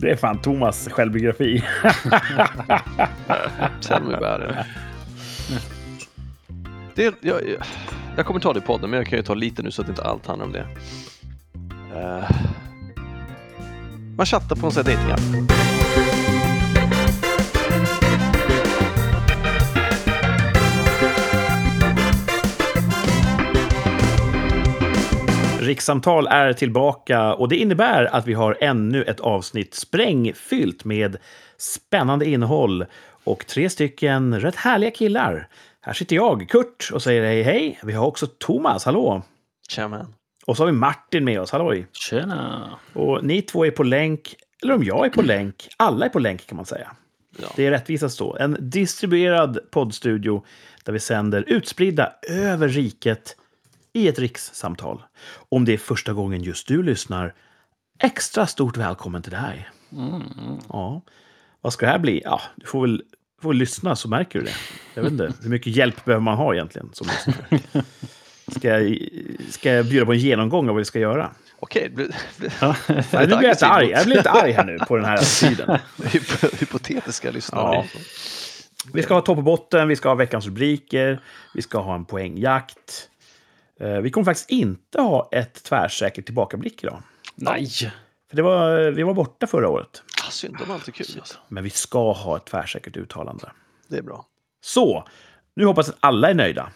Det är fan Thomas självbiografi. Tell me about it. Det, jag, jag kommer ta det i podden, men jag kan ju ta lite nu så att inte allt handlar om det. Uh, man chattar på en sån här dejtingapp. Rikssamtal är tillbaka och det innebär att vi har ännu ett avsnitt sprängfyllt med spännande innehåll och tre stycken rätt härliga killar. Här sitter jag, Kurt, och säger hej hej. Vi har också Thomas, hallå! Tjena. Och så har vi Martin med oss, halloj! Tjena! Och ni två är på länk, eller om jag är på länk, alla är på länk kan man säga. Ja. Det är rättvisast så. En distribuerad poddstudio där vi sänder utspridda över riket i ett rikssamtal. Om det är första gången just du lyssnar, extra stort välkommen till dig. Ja. Vad ska det här bli? Ja, du får väl, får väl lyssna så märker du det. Jag vet inte, hur mycket hjälp behöver man ha egentligen som lyssnare? Ska jag, ska jag bjuda på en genomgång av vad vi ska göra? Okej, blir- Ja, nu blir jag lite arg. Jag blir lite arg här nu på den här tiden. Hypo- hypotetiska lyssnare. Ja. Vi ska ha topp och botten, vi ska ha veckans rubriker, vi ska ha en poängjakt. Eh, Vi kommer faktiskt inte ha ett tvärsäkert tillbakablick idag. Nej! För det var, vi var borta förra året. Ah, synd, de har inte kul. Alltså. Men vi ska ha ett tvärsäkert uttalande. Det är bra. Så, nu hoppas jag att alla är nöjda.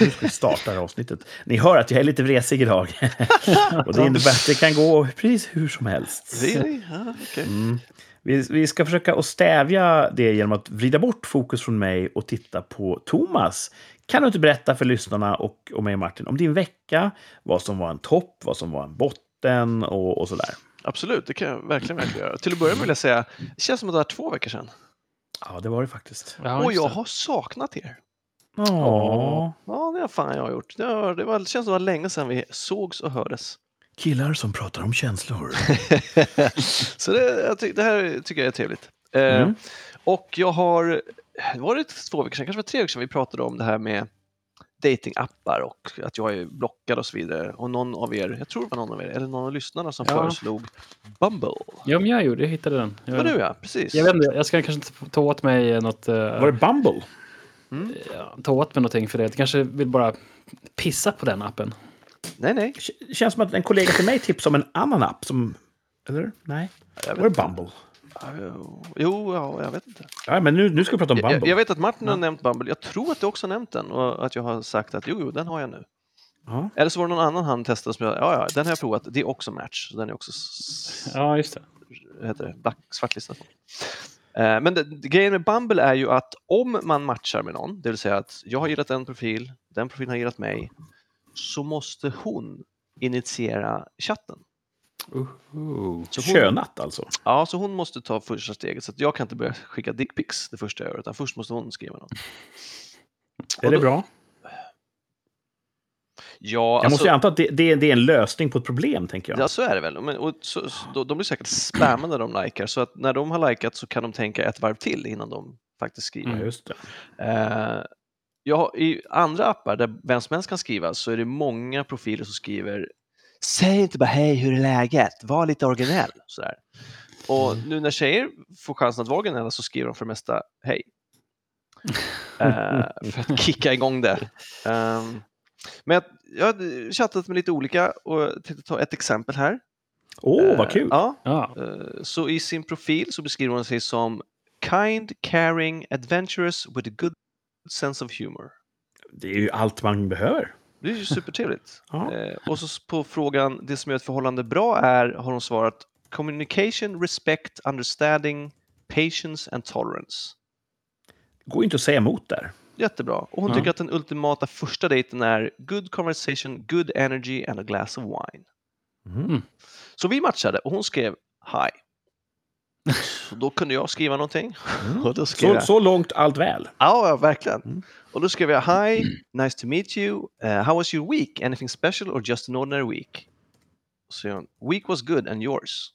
Nu ska vi starta det här avsnittet. Ni hör att jag är lite vresig idag. och det innebär att det kan gå precis hur som helst. Really? Ja, okej. Vi, vi ska försöka att stävja det genom att vrida bort fokus från mig och titta på Thomas. Kan du inte berätta för lyssnarna och, och mig och Martin om din vecka, vad som var en topp, vad som var en botten och, och sådär? Absolut, det kan jag verkligen, verkligen göra. Till att börja med vill jag säga, det känns som att det var två veckor sedan. Ja, det var det faktiskt. Ja, och jag har saknat er. Ja, Ja, det har fan jag har gjort. Det, har, det, var, det känns som att det var länge sedan vi sågs och hördes. Killar som pratar om känslor. Så det, jag ty, det här tycker jag är trevligt. Eh, Mm. och jag har, var det två veckor sedan, kanske var tre veckor sedan vi pratade om det här med datingappar och att jag är blockad och så vidare. Och någon av er, jag tror det var någon av er, eller någon av lyssnarna som Ja. föreslog Bumble. Ja, men jag gjorde Jag hittade den. Det Jag, var du ja, precis. jag vet inte, jag ska kanske inte ta åt mig något... Uh, Var det Bumble? ja, ta åt mig någonting för det. Jag kanske vill bara pissa på den appen. Nej, nej. Det känns som att en kollega till mig tipsade om en annan app som... Eller? Nej. Jag Var det Bumble? jo, ja, jag vet inte. Ja, men nu, nu ska vi prata om Jag, Bumble. jag vet att Martin har nämnt Bumble. Jag tror att du också har nämnt den och att jag har sagt att jo, jo, den har jag nu. Ja. Eller så var det någon annan han testade som jag, ja, ja, den har jag provat. Det är också match. Så den är också Ja, just det. heter det, black, svartlistad. Eh, Men det, det, grejen med Bumble är ju att om man matchar med någon, det vill säga att jag har gillat en profil, den profilen har gillat mig, så måste hon initiera chatten. Uh, Så hon, Könat alltså. ja, så hon måste ta första steget. Så att jag kan inte börja skicka dickpics det första jag gör, utan först måste hon skriva något. Är Och det då- bra? Ja, Jag alltså, måste ju anta att det, det, det är en lösning på ett problem, tänker jag. ja, så är det väl. Men, och, så, så, de, de blir säkert spammade när de likar, så att när de har likat så kan de tänka ett varv till innan de faktiskt skriver. Ja, just det. Eh, jag, I andra appar där vem som helst kan skriva så är det många profiler som skriver Säg inte bara hej, hur är läget? Var lite originell. Sådär. Och nu när tjejer får chansen att vara originella så skriver de för det mesta hej. Eh, för att kicka igång det. Ehm, men jag, jag har chattat med lite olika och tänkte ta ett exempel här. Åh, Eh, vad kul! Ja, Ja, Eh, Så i sin profil så beskriver hon sig som kind, caring, adventurous with a good sense of humor. Det är ju allt man behöver. Det är ju supertrevligt. Ja. Eh, och så på frågan, det som gör ett förhållande bra är, har hon svarat communication, respect, understanding, patience and tolerance. går inte att säga emot där. Jättebra. Och hon Ja. tycker att den ultimata första dejten är good conversation, good energy and a glass of wine. Mm. Så vi matchade och hon skrev hi. Så då kunde jag skriva någonting. Och då skrev Så, jag, så långt allt väl. Ja, verkligen. Mm. Och då skrev jag Hi, nice to meet you. Uh, how was your week? Anything special or just an ordinary week? Så hon, week was good and yours.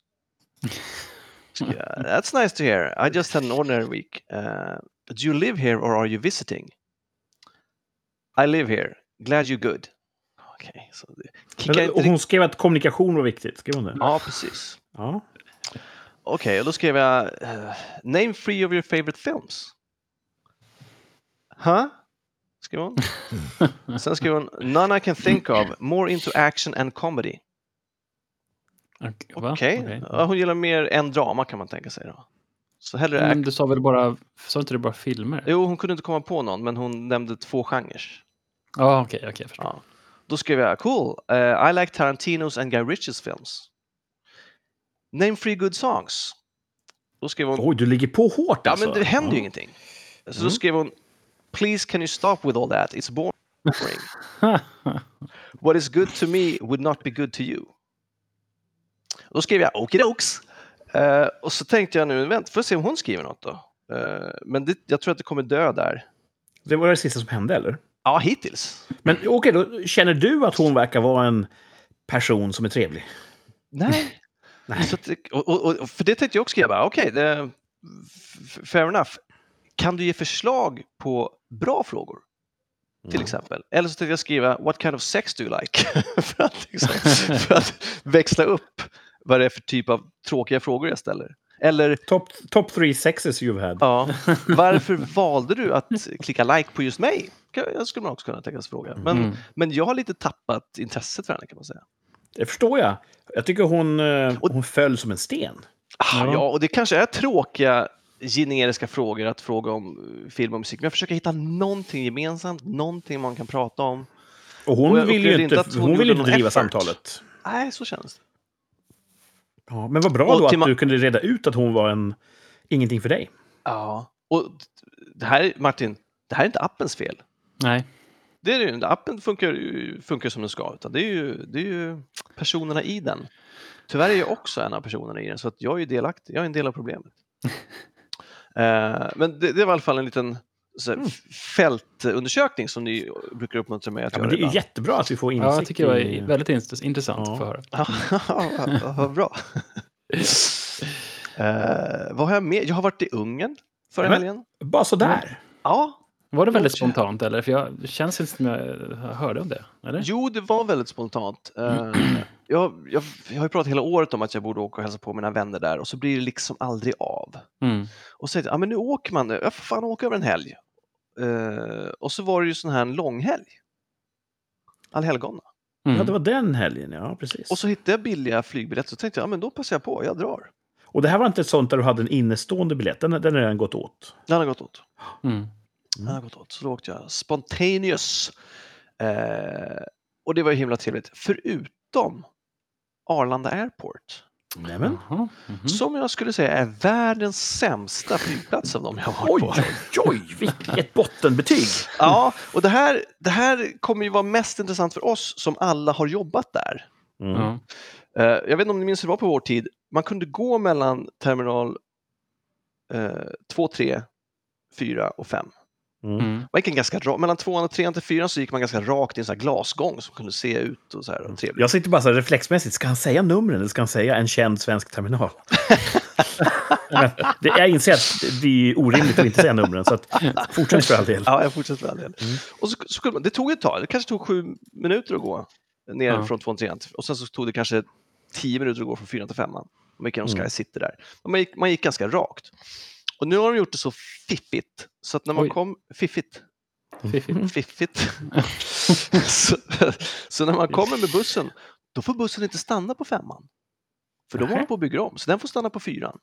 Jag, That's nice to hear. I just had an ordinary week. Uh, do you live here or are you visiting? I live here. Glad you're good. Okej, så det Men, och hon skrev att kommunikation var viktigt. Skrev hon det? Ja, precis. Ja. Okej, och då skrev jag eh, Name three of your favorite films. Huh? Skrev hon. Sen skrev hon None I can think of, more into action and comedy. Okej. va? Okej, ja, hon gillar mer än drama kan man tänka sig då. Så hellre Men du sa väl bara, sa inte du bara filmer? Jo, hon kunde inte komma på någon, men hon nämnde två genrer. Ja, okej, okej, jag förstår. Då skrev jag cool, uh, I like Tarantinos and Guy Ritchies films. Name three good songs. Då skrev hon Oj, du ligger på hårt Ja, alltså. men det händer ju Ja. ingenting. Så Mm. då skrev hon Please can you stop with all that, it's boring. What is good to me would not be good to you. Då skrev jag okidokes. Uh, och så tänkte jag nu, vänta, får jag se om hon skriver något då. Eh, men det, jag tror att det kommer dö där. Det var det sista som hände, eller? Ja, hittills. Men okej, då känner du att hon verkar vara en person som är trevlig? Nej. Nej. Så att, det- och, och, och, för det tänkte jag också skriva, okej, det- f- fair enough. Kan du ge förslag på bra frågor? Till exempel. Eller så tänkte jag skriva What kind of sex do you like? för, att liksom, för att växla upp vad det är för typ av tråkiga frågor jag ställer. Eller Top, top three sexes you've had. ja, varför valde du att klicka like på just mig? Jag skulle man också kunna tänka sig fråga. Men, Mm. men jag har lite tappat intresset för henne kan man säga. Det förstår jag. Jag tycker hon, eh, Och- hon föll som en sten. Ah, Ja. ja, och det kanske är tråkiga generiska frågor att fråga om eh, film och musik, men jag försöker hitta någonting gemensamt, någonting man kan prata om. Och hon Och vill ju inte, hon hon vill inte driva effort. samtalet. Nej, så känns det. Ja, men vad bra Och då att du kunde reda ut att hon var en ingenting för dig. Ja, och det här, Martin, det här är inte appens fel. Nej. Det är ju inte. Appen funkar, funkar som den ska, utan det är, ju, det är ju personerna i den. Tyvärr är jag också en av personerna i den, så att jag är ju delaktig. Jag är en del av problemet. Eh, men det, det var i alla fall en liten så här, fältundersökning som ni brukar uppmuntra mig att Ja, men göra det är ju ibland. jättebra att vi får insikt Ja, jag tycker det var i... väldigt int- intressant Ja. att få höra. Vad bra. Eh, vad har jag med? Jag har varit i Ungern förra helgen. Bara sådär. Ja, Var det väldigt spontant eller? För jag känns inte som jag hörde om det. Eller? jo, det var väldigt spontant. Eh, jag, jag, jag har ju pratat hela året om att jag borde åka och hälsa på mina vänner där och så blir det liksom aldrig av. Mm. Och så tänkte jag, ja men nu åker man, jag får fan åka över en helg. Eh, och så var det ju sån här en långhelg. Allhelgona. Mm. Ja, det var den helgen, ja precis. Och så hittade jag billiga flygbiljetter så tänkte jag, ja men då passar jag på, jag drar. Och det här var inte ett sånt där du hade en innestående biljett, den, den har redan gått åt. Den har gått åt. Mm. Den har gått åt. Så då åkte jag Spontaneous. Eh, och det var ju himla trevligt. Förutom Arlanda Airport. Nämen. Jaha. Mhm. Som jag skulle säga är världens sämsta flygplats av de jag har Oj, varit på. oj, oj, vilket bottenbetyg! Ja, och det här, det här kommer ju vara mest intressant för oss som alla har jobbat där. Mm. Eh, jag vet inte om ni minns hur det var på vår tid. Man kunde gå mellan terminal eh, 2, 3, 4 och 5. Mm. Mm. Man gick en ganska ra- mellan 2 och 3 till 4 så gick man ganska rakt i en sån här glasgång som kunde se ut och så här och trevligt. Jag sitter bara så här reflexmässigt, ska han säga numren eller ska han säga en känd svensk terminal? Det, jag inser att det är orimligt att inte säga numren, så att, fortsätt för all del. Ja, jag fortsätter för all del. Och så, så kunde man, det tog ett tag, det kanske tog sju minuter att gå ner Ja. från 2 till 3 och sen så tog det kanske 10 minuter att gå från 4 till 5. Man gick genom Sky Mm. City där. Man gick, man gick ganska rakt. Och nu har de gjort det så fiffigt så att när man Oj. kom... Fiffigt? Fiffigt. Fiffigt. så, så när man kommer med bussen, då får bussen inte stanna på femman. För de Nähä. håller på att bygga om, så den får stanna på fyran.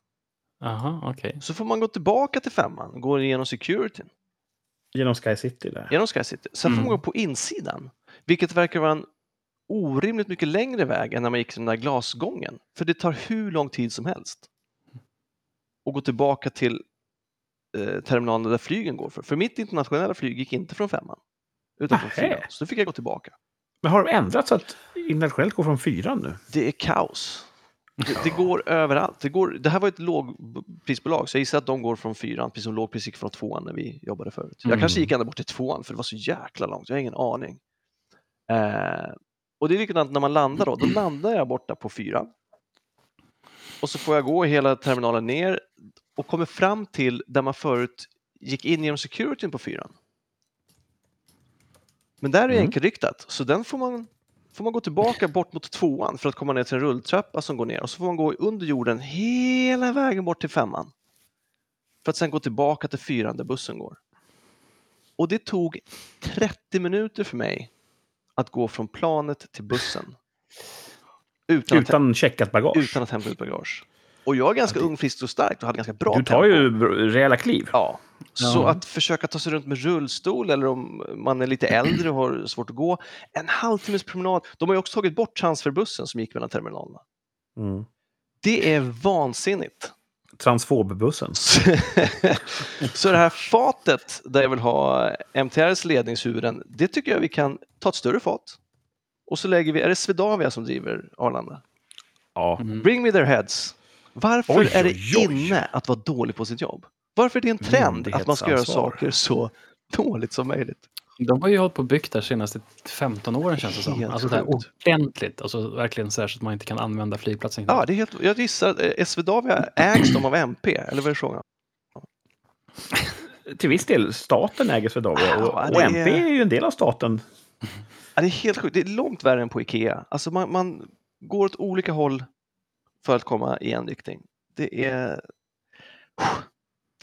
Jaha, okej. Så får man gå tillbaka till femman, gå igenom securityn, Genom Sky City där. genom Sky City. Sen får man Mm. gå på insidan, vilket verkar vara en orimligt mycket längre väg än när man gick den där glasgången. För det tar hur lång tid som helst. Och gå tillbaka till eh, terminalen där flygen går. För, för mitt internationella flyg gick inte från femman, utan från Nähä. fyran. Så då fick jag gå tillbaka. Men har de ändrat så att internationellt går från fyran nu? Det är kaos. Det, det går överallt. Det, går, det här var ett lågprisbolag, så jag gissar att de går från fyran, precis som lågpris gick från tvåan när vi jobbade förut. Jag Mm. kanske gick ända bort till tvåan, för det var så jäkla långt. Jag har ingen aning. Eh, och det är likadant när man landar då. Då landar jag borta på fyran. Och så får jag gå hela terminalen ner och kommer fram till där man förut gick in genom securityn på fyran. Men där är det Mm. enkelriktat, så den får man får man gå tillbaka bort mot tvåan för att komma ner till en rulltrappa som går ner och så får man gå under jorden hela vägen bort till femman. För att sen gå tillbaka till fyran där bussen går. Och det tog 30 minuter för mig att gå från planet till bussen. Utan, att, Utan checkat bagage. utan att hämta ut bagage. Och jag är ganska ung, frisk och stark och hade ganska bra du tar tempo. ju rejäla kliv. Ja, så Ja. att försöka ta sig runt med rullstol eller om man är lite äldre och har svårt att gå. En halvtimmes promenad. De har ju också tagit bort transferbussen som gick mellan terminalerna. Mm. Det är vansinnigt. Transfobbussen. så det här fatet där jag vill ha MTRs ledningshuvuden, det tycker jag vi kan ta ett större fat. Och så lägger vi, är det Swedavia som driver Arlanda? Ja. Mm. Bring me their heads. Varför Oj, är det oj, oj. inne att vara dålig på sitt jobb? Varför är det en trend att man ska göra saker så dåligt som möjligt? De har ju hållit på och byggt där senaste 15 åren känns det som. Helt Alltså där sjukt. ordentligt. Alltså verkligen så här så att man inte kan använda flygplatsen. Ja, det är helt, jag gissar att eh, Swedavia ägs de av MP, eller vad är det frågan? Till viss del, staten äger Swedavia och, Ja, det och MP är- är ju en del av staten. Det är helt sjukt, det är långt värre än på Ikea. Alltså man, man går åt olika håll för att komma i en riktning. Det är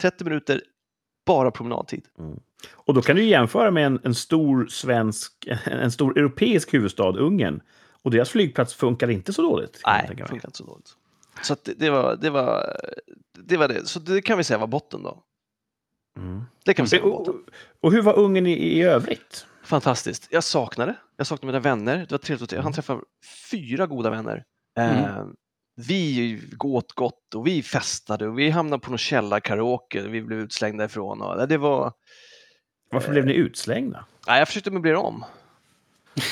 30 minuter bara promenadtid. Och då kan du jämföra med en, en stor svensk, en stor europeisk huvudstad, Ungern. Och deras flygplats funkar inte så dåligt. Nej, det funkar inte så dåligt. Så det, det, var, det, var, det var det. Så det kan vi säga var botten då. Mm. Det kan vi säga var Och, botten. och hur var Ungern i, i övrigt? Fantastiskt. Jag saknade. Jag saknade mina vänner. Det var trevligt. att- Han träffade fyra goda vänner. Eh, vi åt gott och vi festade och vi hamnade på någon källarkaraoke. Vi blev utslängda ifrån. Och det var... Varför blev ni utslängda? Nej, jag försökte möblera om.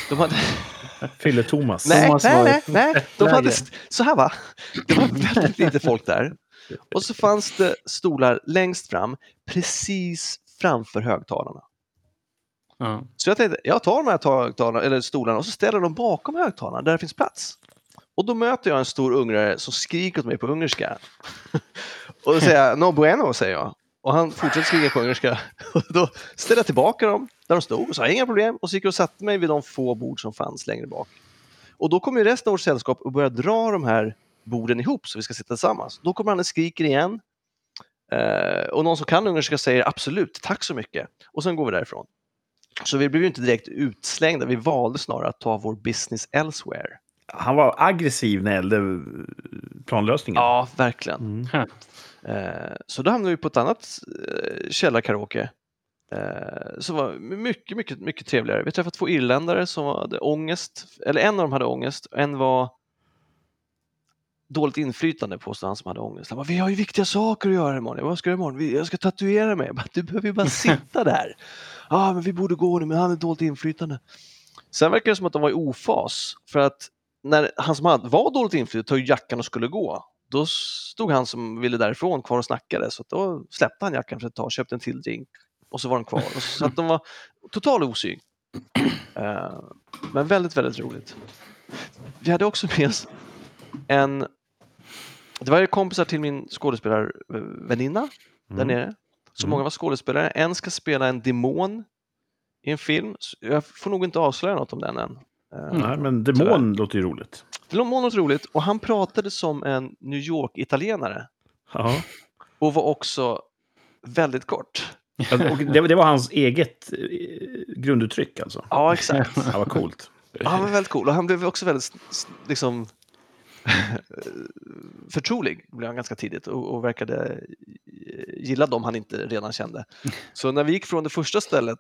De hade... Fyller Thomas. nej, Thomas nej, nej, nej. De hade... Så här va. Det var väldigt lite folk där. Och så fanns det stolar längst fram, precis framför högtalarna. Ja. Så jag tänkte, jag tar de här högtalarna, eller stolarna och så ställer dem bakom högtalarna där det finns plats. Och då möter jag en stor ungrare som skriker åt mig på ungerska. och då säger jag, no bueno, säger jag. Och han fortsätter skrika på ungerska. Och då ställer jag tillbaka dem där de stod och sa inga problem. Och så gick jag och satte mig vid de få bord som fanns längre bak. Och då kommer ju resten av vårt sällskap och börjar dra de här borden ihop så vi ska sitta tillsammans. Då kommer han och skriker igen. Eh, och någon som kan ungerska säger absolut, tack så mycket. Och sen går vi därifrån. Så vi blev ju inte direkt utslängda, vi valde snarare att ta vår business elsewhere. Han var aggressiv när det gällde eh, planlösningen. Ja, verkligen. Mm. Huh. Eh, så då hamnade vi på ett annat eh, källarkaraoke. Som var mycket, mycket, mycket trevligare. Vi träffade två irländare som hade ångest, eller en av dem hade ångest, och en var dåligt inflytande påstod han som hade ångest. Han bara, vi har ju viktiga saker att göra imorgon. Vad ska du göra imorgon? "Vi- Jag ska tatuera mig. Jag bara, Du behöver ju bara sitta där. Ja, men vi borde gå nu, men han är dåligt inflytande. Sen verkar det som att de var i ofas. För att när han som hade, var dåligt inflytande tog jackan och skulle gå, då stod han som ville därifrån kvar och snackade. Så då släppte han jackan för ett tag, köpte en till drink och så var de kvar. Så, att de var total osyn. Eh, men väldigt, väldigt roligt. Vi hade också med oss en... Det var ju kompisar till min skådespelarväninna där Mm. nere. Så Mm. många var skådespelare. En ska spela en demon i en film. Jag får nog inte avslöja något om den än. Eh, Nej, men demon låter ju roligt. Demon var roligt och han pratade som en New York-italienare Ja. och var också väldigt kort. Och det, det var hans eget eh, grunduttryck alltså. Ja, exakt. Ja, vad coolt. Ja, han var väldigt cool och han blev också väldigt liksom förtrolig blev han ganska tidigt och, och verkade gilla dem han inte redan kände. Så när vi gick från det första stället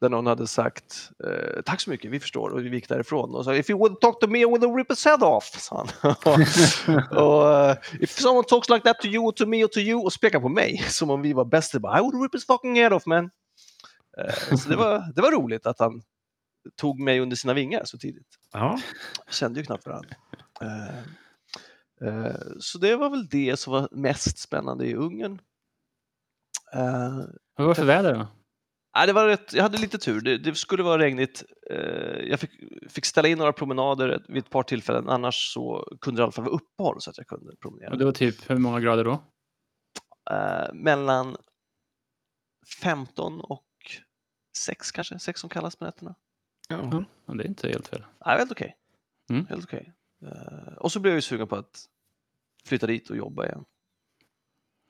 där någon hade sagt eh, tack så mycket, vi förstår och vi gick därifrån och sa if you would talk to me I would rip his head off, sa han. och, eh, if someone talks like that to you, to me or to you och pekade på mig som om vi var bäst, I would rip his fucking head off man. Eh, så det var, det var roligt att han tog mig under sina vingar så tidigt. Ja. kände ju knappt varandra. Eh, så det var väl det som var mest spännande i Ungern. Eh, Vad var för väder då? nej, det var rätt, jag hade lite tur. Det, det skulle vara regnigt. Eh, jag fick, fick ställa in några promenader vid ett par tillfällen. Annars så kunde det i alla fall vara uppehåll så att jag kunde promenera. Och det var typ hur många grader då? Eh, mellan 15 och 6 kanske, 6 som kallas på nätterna. Ja, men det är inte helt fel. Nej, helt okej. Mm. Helt okej. Eh, och så blev jag ju sugen på att flytta dit och jobba igen.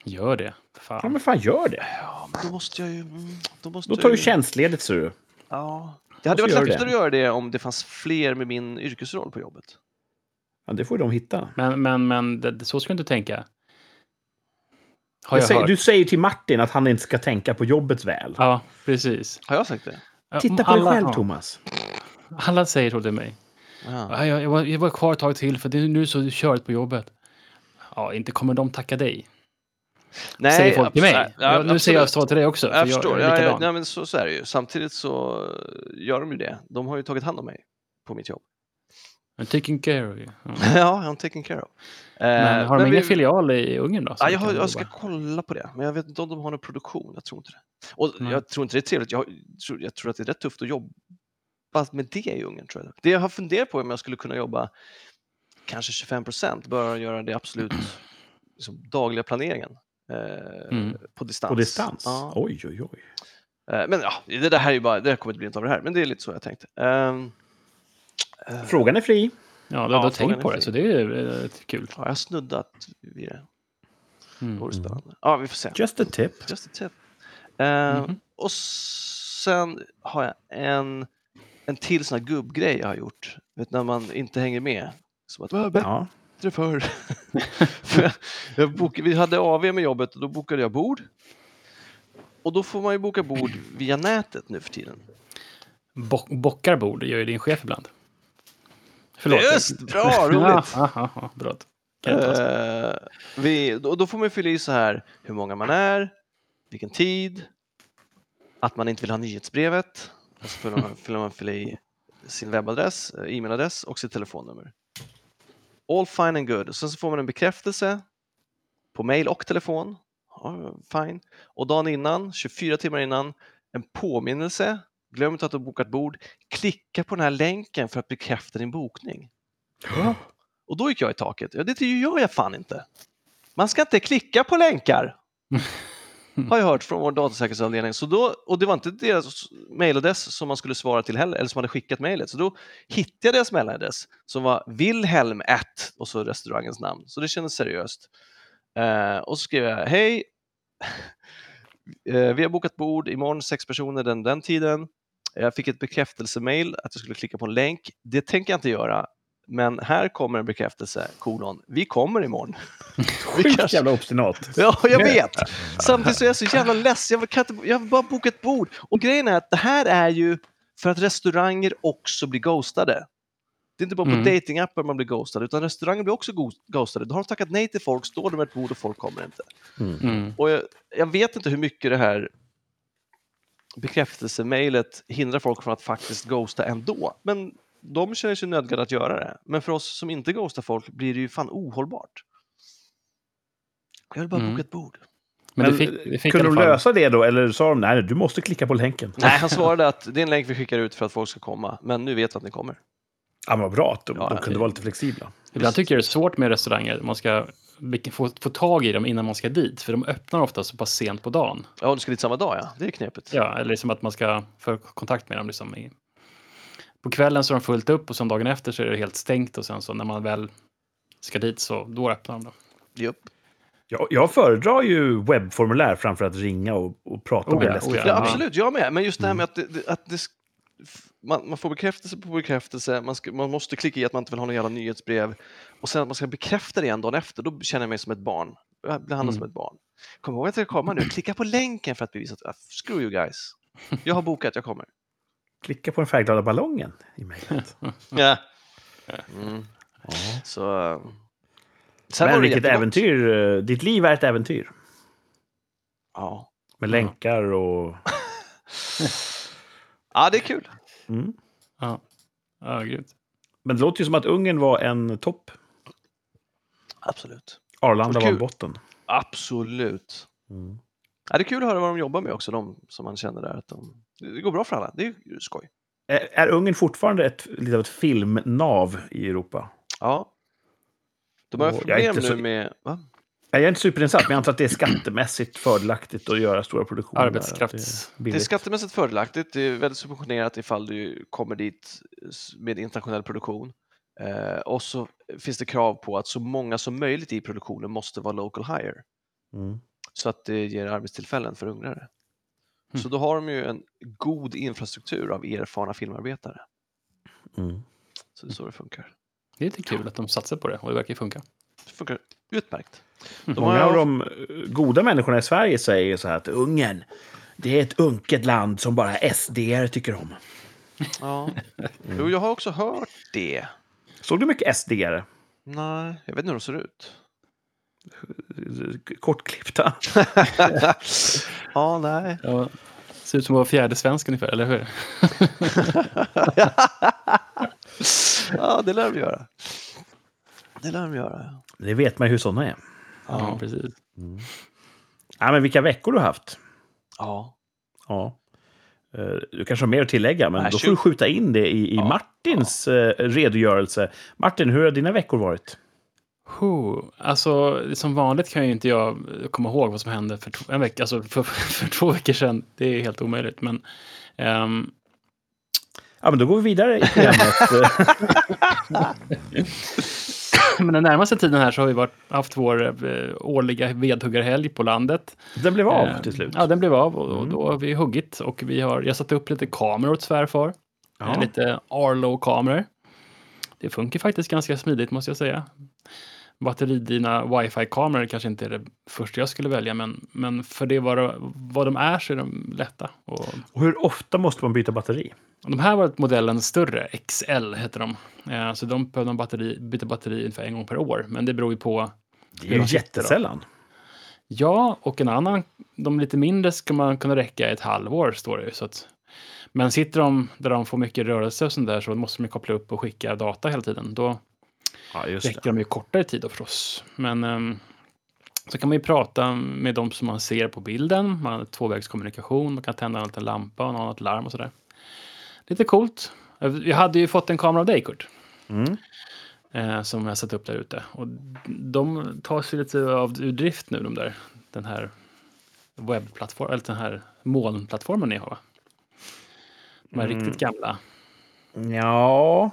Gör det. För Ja, Fan. men fan gör det. Ja, men då måste jag ju... mm, Då, måste Då jag tar du ju- tjänstledigt, ser du. Ja. Det hade varit du lättare det. att göra det om det fanns fler med min yrkesroll på jobbet. Ja, det får de hitta. Men, men, men det, så ska du inte tänka. Har Du jag säger, hört. du säger till Martin att han inte ska tänka på jobbets väl. Ja, precis. Har jag sagt det? Titta på dig alla- själv, ja, Thomas. Alla säger så till mig. Ja. Ja, jag, jag, var, jag var kvar ett tag till för det är nu så körigt på jobbet. Ja, inte kommer de tacka dig. säger folk till mig. abs- Ja, nu säger jag så till dig också. Jag förstår. är Ja, ja, likadan. nej, men så, så är det ju. Samtidigt så gör de ju det. De har ju tagit hand om mig på mitt jobb. I'm taking care of you. Ja. ja, I'm taken care of. Eh, Men har de ingen vi- filial i Ungern då? Ja, jag, har, jag ska kolla på det, men jag vet inte om de har någon produktion. Jag tror inte det. Och Nej. jag tror inte det är trevligt. Jag, tror- jag tror att det är rätt tufft att jobba med det i Ungern. Tror jag. Det jag har funderat på är om jag skulle kunna jobba kanske 25 procent, bara göra det absolut liksom, dagliga planeringen eh, Mm. på distans. På distans? Ja. Oj, oj, oj. Eh, men ja, det där här är ju bara, det här kommer inte bli något av det här, men det är lite så jag tänkte. Ehm, eh, Frågan är fri. Ja, du har Ja, frågan tänkt på det, fri. så det är eh, kul. ja, jag har snuddat vid det. Det Mm. spännande. Ja, vi får se. Just a tip. Just a tip. Eh, Mhm. Och sen har jag en, en till sån här gubbgrej jag har gjort. Vet när man inte hänger med. Som att det var bättre Ja. förr. För jag, jag bok, vi hade AV med jobbet och då bokade jag bord. Och då får man ju boka bord via nätet nu för tiden. Bock, bockar bord gör ju din chef ibland. Förlåt. Just! Bra, roligt! bra. Eh, vi, då, då får man fylla i så här hur många man är, vilken tid, att man inte vill ha nyhetsbrevet. Och så fyller man, fyller man fylla i sin webbadress, eh, e-mailadress och sitt telefonnummer. All fine and good. Sen så får man en bekräftelse på mail och telefon. Ja, fine. Och dagen innan, 24 timmar innan, en påminnelse. Glöm inte att du har bokat bord. Klicka på den här länken för att bekräfta din bokning. Och då gick jag i taket. Ja, det gör jag fan inte. Man ska inte klicka på länkar. Har jag hört från vår datasäkerhetsavdelning. Så då, och det var inte deras mailadress som man skulle svara till heller, eller som hade skickat mejlet. Så då hittade jag deras mailadress som var Wilhelm at och så restaurangens namn. Så det kändes seriöst. Eh, och så skrev jag, hej, eh, vi har bokat bord imorgon, sex personer den, den tiden. Jag fick ett bekräftelsemail att jag skulle klicka på en länk. Det tänker jag inte göra. Men här kommer en bekräftelse, kolon, vi kommer imorgon. Sjukt kanske- jävla obstinat. Ja, jag vet. Samtidigt så är jag så jävla less. Jag, kan inte, jag har bara bokat bord. Och grejen är att det här är ju för att restauranger också blir ghostade. Det är inte bara på Mm. datingappar man blir ghostad, utan restauranger blir också ghostade. Då har de tackat nej till folk, står de med ett bord och folk kommer inte. Mm. Och jag, jag vet inte hur mycket det här bekräftelsemailet hindrar folk från att faktiskt ghosta ändå. Men de känner sig nödgade att göra det. Men för oss som inte ghostar folk blir det ju fan ohållbart. Jag vill bara Mm. boka ett bord. Men, Men, det fick, det fick kunde de lösa det då? Eller sa de nej, du måste klicka på länken? Nej, han svarade att det är en länk vi skickar ut för att folk ska komma, men nu vet vi att ni kommer. Ja, men vad bra att de, Ja, de kunde det- vara lite flexibla. Ibland tycker jag det är svårt med restauranger. Man ska få, få tag i dem innan man ska dit. För de öppnar ofta så pass sent på dagen. Ja, du ska dit samma dag ja, det är knepigt. Ja, eller liksom att man ska få kontakt med dem. Liksom i, på kvällen så är de fullt upp och sen dagen efter så är det helt stängt. Och sen så när man väl ska dit så då öppnar de. Då. Japp. Jag, jag föredrar ju webbformulär framför att ringa och, och prata Oh med ja, en oh ja. Ja, absolut, jag med. Men just det här Mm. med att, det, det- att det, man, man får bekräftelse på bekräftelse, man, ska, man måste klicka i att man inte vill ha något jävla nyhetsbrev och sen att man ska bekräfta det igen dagen efter, då känner jag mig som ett barn. Jag behandlas Mm. som ett barn. Kom ihåg att jag komma nu, klicka på länken för att bevisa att ah, screw you guys. Jag har bokat, jag kommer. Klicka på den färgglada ballongen i mejlet. Ja. Mm. Ja. Så... eh, Sen Men var vilket äventyr. eh, Ditt liv är ett äventyr. Ja. Med länkar och... ja, det är kul. Mm. Ja, ja grymt. Men det låter ju som att Ungern var en topp. Absolut. Arlanda var Kul. botten. Absolut. Mm. Ja, det är kul att höra vad de jobbar med också, de som man känner där. Att de, det går bra för alla, det är ju skoj. Är, är Ungern fortfarande ett, lite av ett filmnav i Europa? Ja. De har Och haft jag är problem inte nu så- med... Va? Jag är inte superinsatt, men jag antar att det är skattemässigt fördelaktigt att göra stora produktioner. Arbetskrafts- det är Det är skattemässigt fördelaktigt. Det är väldigt subventionerat ifall du kommer dit med internationell produktion. Eh, och så finns det krav på att så många som möjligt i produktionen måste vara local hire. Mm. Så att det ger arbetstillfällen för ungrare. Mm. Så då har de ju en god infrastruktur av erfarna filmarbetare. Mm. Så det är så det funkar. Det är lite kul att de satsar på det och det verkar ju funka. Det funkar utmärkt. Mm. De Många har- av de eh, goda människorna i Sverige säger så här att Ungern, det är ett unket land som bara SD tycker om. Ja. Jo, jag har också hört det. Såg du mycket SD? -are? Nej, jag vet inte hur de ser ut. Kortklippta. ja, nej. Ja, ser ut som var fjärde svensk ungefär, eller hur? ja, det lär de göra. Det lär de göra. ja. Det vet man ju hur sådana är. Ja, precis. Ja, men vilka veckor du har haft. Ja. Ja. Eh, Du kanske har mer att tillägga, men Nej, då får du skjuta in det i, i Ja, Martins eh, redogörelse. Martin, hur har dina veckor varit? Huh. Alltså, som vanligt kan ju inte jag komma ihåg vad som hände för två, en vecka, alltså för, för två veckor sedan. Det är helt omöjligt. Men ehm, Ja, men då går vi vidare i. Men den närmaste tiden här så har vi varit, haft vår eh, årliga vedhuggarhelg på landet. Den blev av Eh, till slut. Ja, den blev av och, Mm. då har vi huggit och vi har, jag satt upp lite kameror åt svärfar. Ja. Lite Arlo-kameror. Det funkar faktiskt ganska smidigt måste jag säga. Batteridrivna wifi-kameror kanske inte är det första jag skulle välja, men, men för det vad, vad de är så är de lätta. Och, Och hur ofta måste man byta batteri? de här var modellen större, XL heter de. Eh, så de behöver man batteri, byta batteri ungefär en gång per år, men det beror ju på Det är ju då. jättesällan. Ja, och en annan, de lite mindre ska man kunna räcka ett halvår, står det ju. Så att, men sitter de där de får mycket rörelse och sånt där så måste de koppla upp och skicka data hela tiden. Då Ja, räcker det. de ju kortare tid då förstås. Men ehm, så kan man ju prata med de som man ser på bilden. Man har tvåvägskommunikation, man kan tända en liten lampa och något larm och sådär. Lite coolt. Jag hade ju fått en kamera av dig, Kurt. Mm. Eh, som jag satt upp där ute. Och de tar sig lite av ur drift nu, de där. Den här webbplattformen, eller den här molnplattformen ni har. va? De här Mm. riktigt gamla. Ja...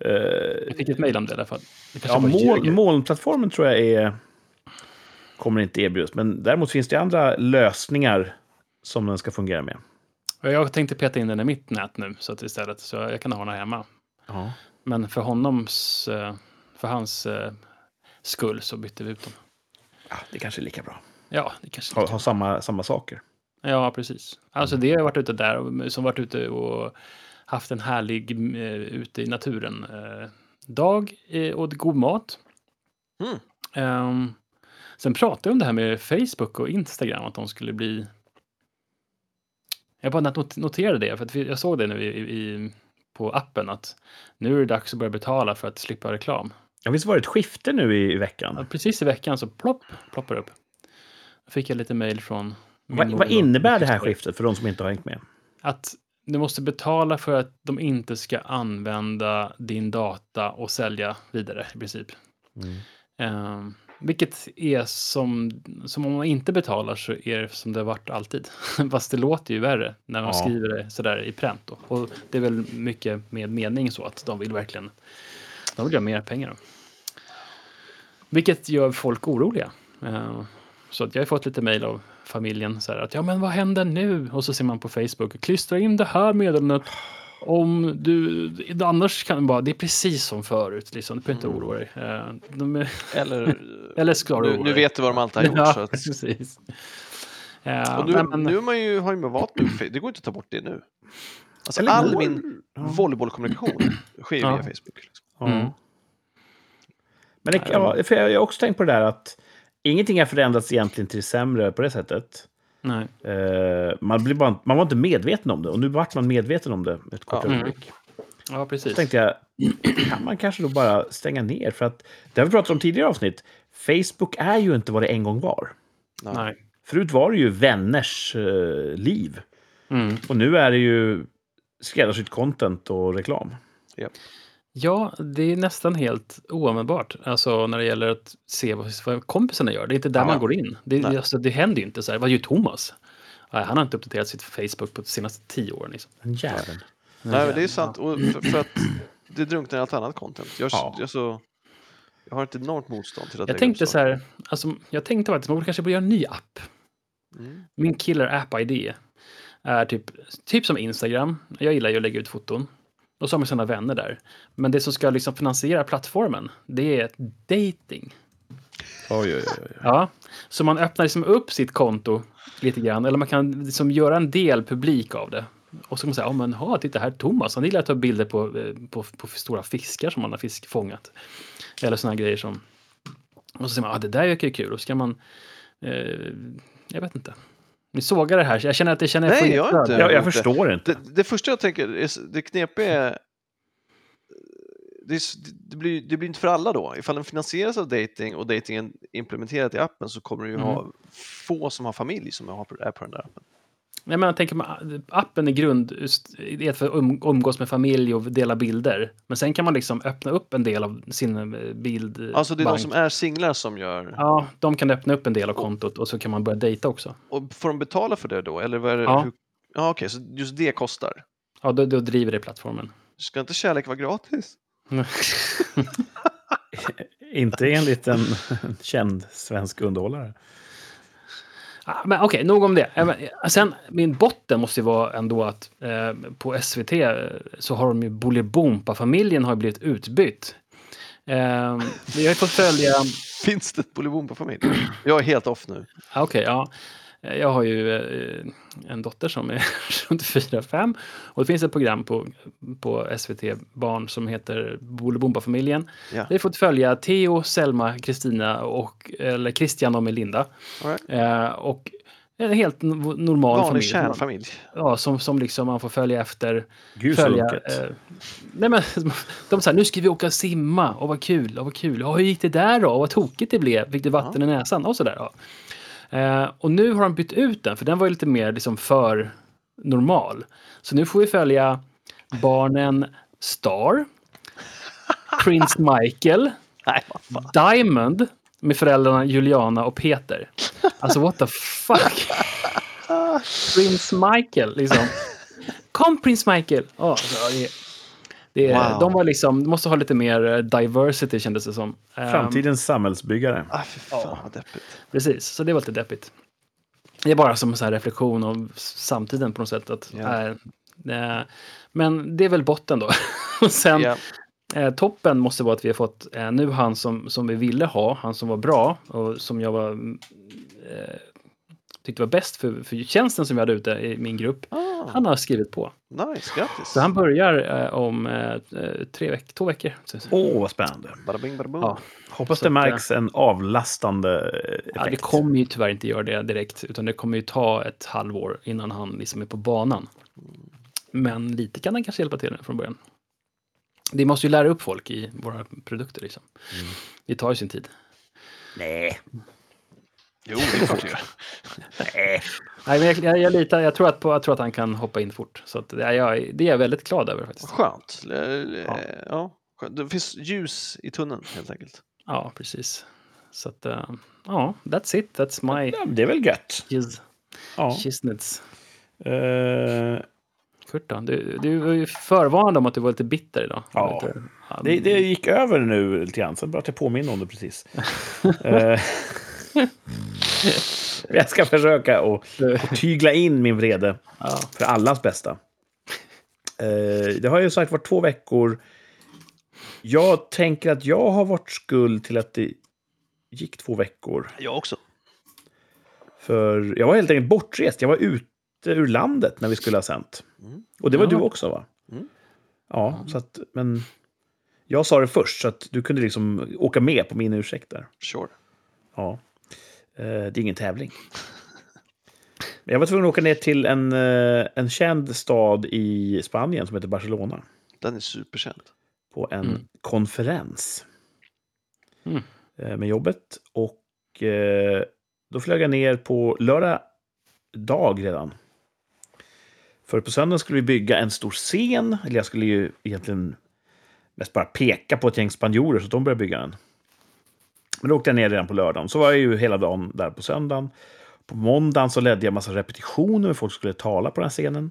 Eh, Jag fick ett mejl om det i alla fall. Ja, mål, molnplattformen tror jag är... Kommer inte erbjudas, men däremot finns det andra lösningar som den ska fungera med. Jag tänkte peta in den i mitt nät nu så att istället så jag kan ha den här hemma. Ja. Men för honoms, eh, för hans eh, skull så bytte vi ut dem. Ja, det kanske är lika bra. Ja, det kanske Ha, ha samma, samma saker. Ja, precis. Alltså det har varit ute där, som varit ute och haft en härlig eh, ute i naturen eh, dag eh, och god mat. Mm. Ehm, sen pratade jag om det här med Facebook och Instagram, att de skulle bli... Jag bara not- noterade det, för jag såg det nu i, i, på appen, att nu är det dags att börja betala för att slippa reklam. Ja, visst var det ett skifte nu i, i Ja, veckan? precis i veckan så plopp, ploppar det upp. Då fick jag lite mejl från... Vad, vad innebär det här skiftet för de som inte har hängt med? att du måste betala för att de inte ska använda din data och sälja vidare i princip. Mm. Ehm, vilket är som, som om man inte betalar så är det som det har varit alltid. Fast det låter ju värre när man Ja. skriver det sådär i pränt. Då. Och det är väl mycket med mening så att de vill verkligen de vill göra mer pengar. Då. Vilket gör folk oroliga. Ehm, så att jag har fått lite mejl av familjen så här att ja men vad händer nu? Och så ser man på Facebook, klistra in det här meddelandet om du, annars kan det bara, det är precis som förut liksom, du behöver inte oroa dig. Eh, De är, Eller, Eller ska du nu, nu vet du vad de alltid har gjort. ja, så att, precis. Eh, och nu, men- nu man ju, har ju valt nu, det går inte att ta bort det nu. Alltså Eller all min Ja. volleybollkommunikation sker Ja. via Facebook. Liksom. Ja. Mm. Men det, ja, för jag har också tänkt på det där att ingenting har förändrats egentligen till det sämre på det sättet. nej. Eh, man, blir bara, man var inte medveten om det och nu vart man medveten om det ett kort Ja. ögonblick. Ja, Så precis. tänkte jag, kan man kanske då bara stänga ner? För att, det har vi pratat om tidigare avsnitt, Facebook är ju inte vad det en gång var. Nej. Förut var det ju vänners eh, liv. Mm. Och nu är det ju skräddarsytt content och reklam. Ja, det är nästan helt oanvändbart. Alltså när det gäller att se vad, vad kompisarna gör. Det är inte där Ja. man går in. Det, Nej. alltså, det händer ju inte. Så här, vad gör Thomas? Nej, han har inte uppdaterat sitt Facebook på de senaste tio åren. Liksom. En jävel. Nej, men det är sant. Och för, för att det drunknar i allt annat content. Jag, Ja. jag, så, jag har ett enormt motstånd till att Jag lägga tänkte så här, alltså, jag tänkte faktiskt man borde kanske börja göra en ny app. Mm. Min killer app-ID är typ, typ som Instagram. Jag gillar ju att lägga ut foton. Och så har man sina vänner där. Men det som ska liksom finansiera plattformen, det är dating. Oj, oj, oj. Ja, så man öppnar liksom upp sitt konto lite grann, eller man kan liksom göra en del publik av det. Och så kan man säga, ja men ha, titta här Thomas, han gillar att ta bilder på, eh, på, på stora fiskar som han har fisk, fångat. Eller sådana grejer som... Och så säger man, ja det där verkar ju kul. Och så kan man... Eh, jag vet inte. Ni sågar det här, jag känner att det känner Nej, jag inte- Jag, jag det. förstår inte. Det, det första jag tänker, är, det knepiga är det, det, blir, det blir inte för alla då. Ifall den finansieras av dating och datingen implementerat i appen så kommer du ju ha få som har familj som har, är på den där appen. Nej, men jag tänker, man- appen är grund, är för att um, umgås med familj och dela bilder. Men sen kan man liksom öppna upp en del av sin eh, bild. Alltså det är de bank. som är singlar som gör... Ja, de kan öppna upp en del av kontot och så kan man börja dejta också. Och får de betala för det då? Eller vad är det, Ja. hur, ja okej, så just det kostar. Ja, då, då driver det plattformen. Ska inte kärlek vara gratis? Inte enligt en känd svensk underhållare. Ja, men okej, nog om det. Eh, eh, Sen, min botten måste ju vara ändå att eh, på SVT eh, så har de ju Bolibompa-familjen har blivit utbytt. Eh, jag har ju fått följa... Finns det ett Bolibompa-familj? Jag är helt off nu. Ja, Okej, ja. Eh, Jag har ju eh, en dotter som är runt 4-5 och det finns ett program på, på SVT Barn som heter Bolibompa-familjen. Ja. Jag har fått följa Theo, Selma, Kristina och eller Christian och Melinda. Right. Eh, och en helt no- normal Vanlig familj. kärnfamilj. Ja, som, som liksom man får följa efter. Gud följa, eh, nej men, de säger nu ska vi åka och simma. Och vad kul, och vad kul. Ja, hur gick det där då? Och vad tokigt det blev. Fick du vatten i näsan? Och sådär. Ja. Eh, och nu har de bytt ut den, för den var ju lite mer liksom för normal. Så nu får vi följa barnen Star, Prince Michael, Nej. Diamond med föräldrarna Juliana och Peter. Alltså what the fuck? Prince Michael, liksom. Kom Prince Michael! Alltså, det, Wow. De var liksom, de måste ha lite mer eh, diversity kändes det som. Ehm, Framtidens samhällsbyggare. Ah, fy fan vad deppigt. Precis, så det var lite deppigt. Det är bara som en reflektion av samtiden på något sätt. Att, Ja. eh, eh, men det är väl botten då. Och Sen, Ja. Eh, toppen måste vara att vi har fått eh, nu han som, som vi ville ha, han som var bra och som jag var, mm, eh, tyckte var bäst för, för tjänsten som vi hade ute i min grupp. Ah, Han har skrivit på. nice, grattis. Så han börjar eh, om eh, eh, tre veck två veckor. Åh, vad spännande. Bada bing, bada. Ja. Hoppas Så det att, märks en avlastande effekt. Ja, det kommer ju tyvärr inte göra det direkt, utan det kommer ju ta ett halvår innan han liksom är på banan. Men lite kan han kanske hjälpa till från början. Det måste ju lära upp folk i våra produkter. Liksom. Det tar ju sin tid. Nej. Jo, det är klart det gör. Nej. Nej, men jag, jag, jag, litar, jag, tror att på, jag tror att han kan hoppa in fort. Så att, ja, jag, det är jag väldigt glad över faktiskt. Skönt. Eh, Ja. Ja. skönt. Det finns ljus i tunneln helt enkelt. Ja, precis. Så att, eh, ja, that's it. That's my Ja, det är väl gött. shiz, Ja. shiznits. Eh, Kurt då? Du, du var ju förvarnad om att du var lite bitter idag. Ja. Lite, ja, det, det gick över nu lite grann, bara att jag påminner om det precis. Eh, jag ska försöka att tygla in min vrede ja. för allas bästa. Eh, det har ju sagt varit två veckor. Jag tänker att jag har varit skuld till att det gick två veckor. Jag också. För jag var helt enkelt bortrest. Jag var ute ur landet när vi skulle ha sänt. Och det var Ja. du också va? Mm. Ja, så att, men jag sa det först så att du kunde liksom åka med på min ursäkt där. Sure. Ja. Eh, det är ingen tävling. Jag var tvungen att åka ner till en, eh, en känd stad i Spanien som heter Barcelona. Den är superkänd. På en Mm. konferens. Mm. eh, Med jobbet. Och eh, då flög jag ner på lördag dag redan. För på söndagen skulle vi bygga en stor scen. Eller jag skulle ju egentligen mest bara peka på ett gäng spanjorer så att de började bygga den. Men då åkte jag ner redan på lördagen. Så var jag ju hela dagen där på söndagen. På måndagen så ledde jag massa repetitioner med folk skulle tala på den här scenen.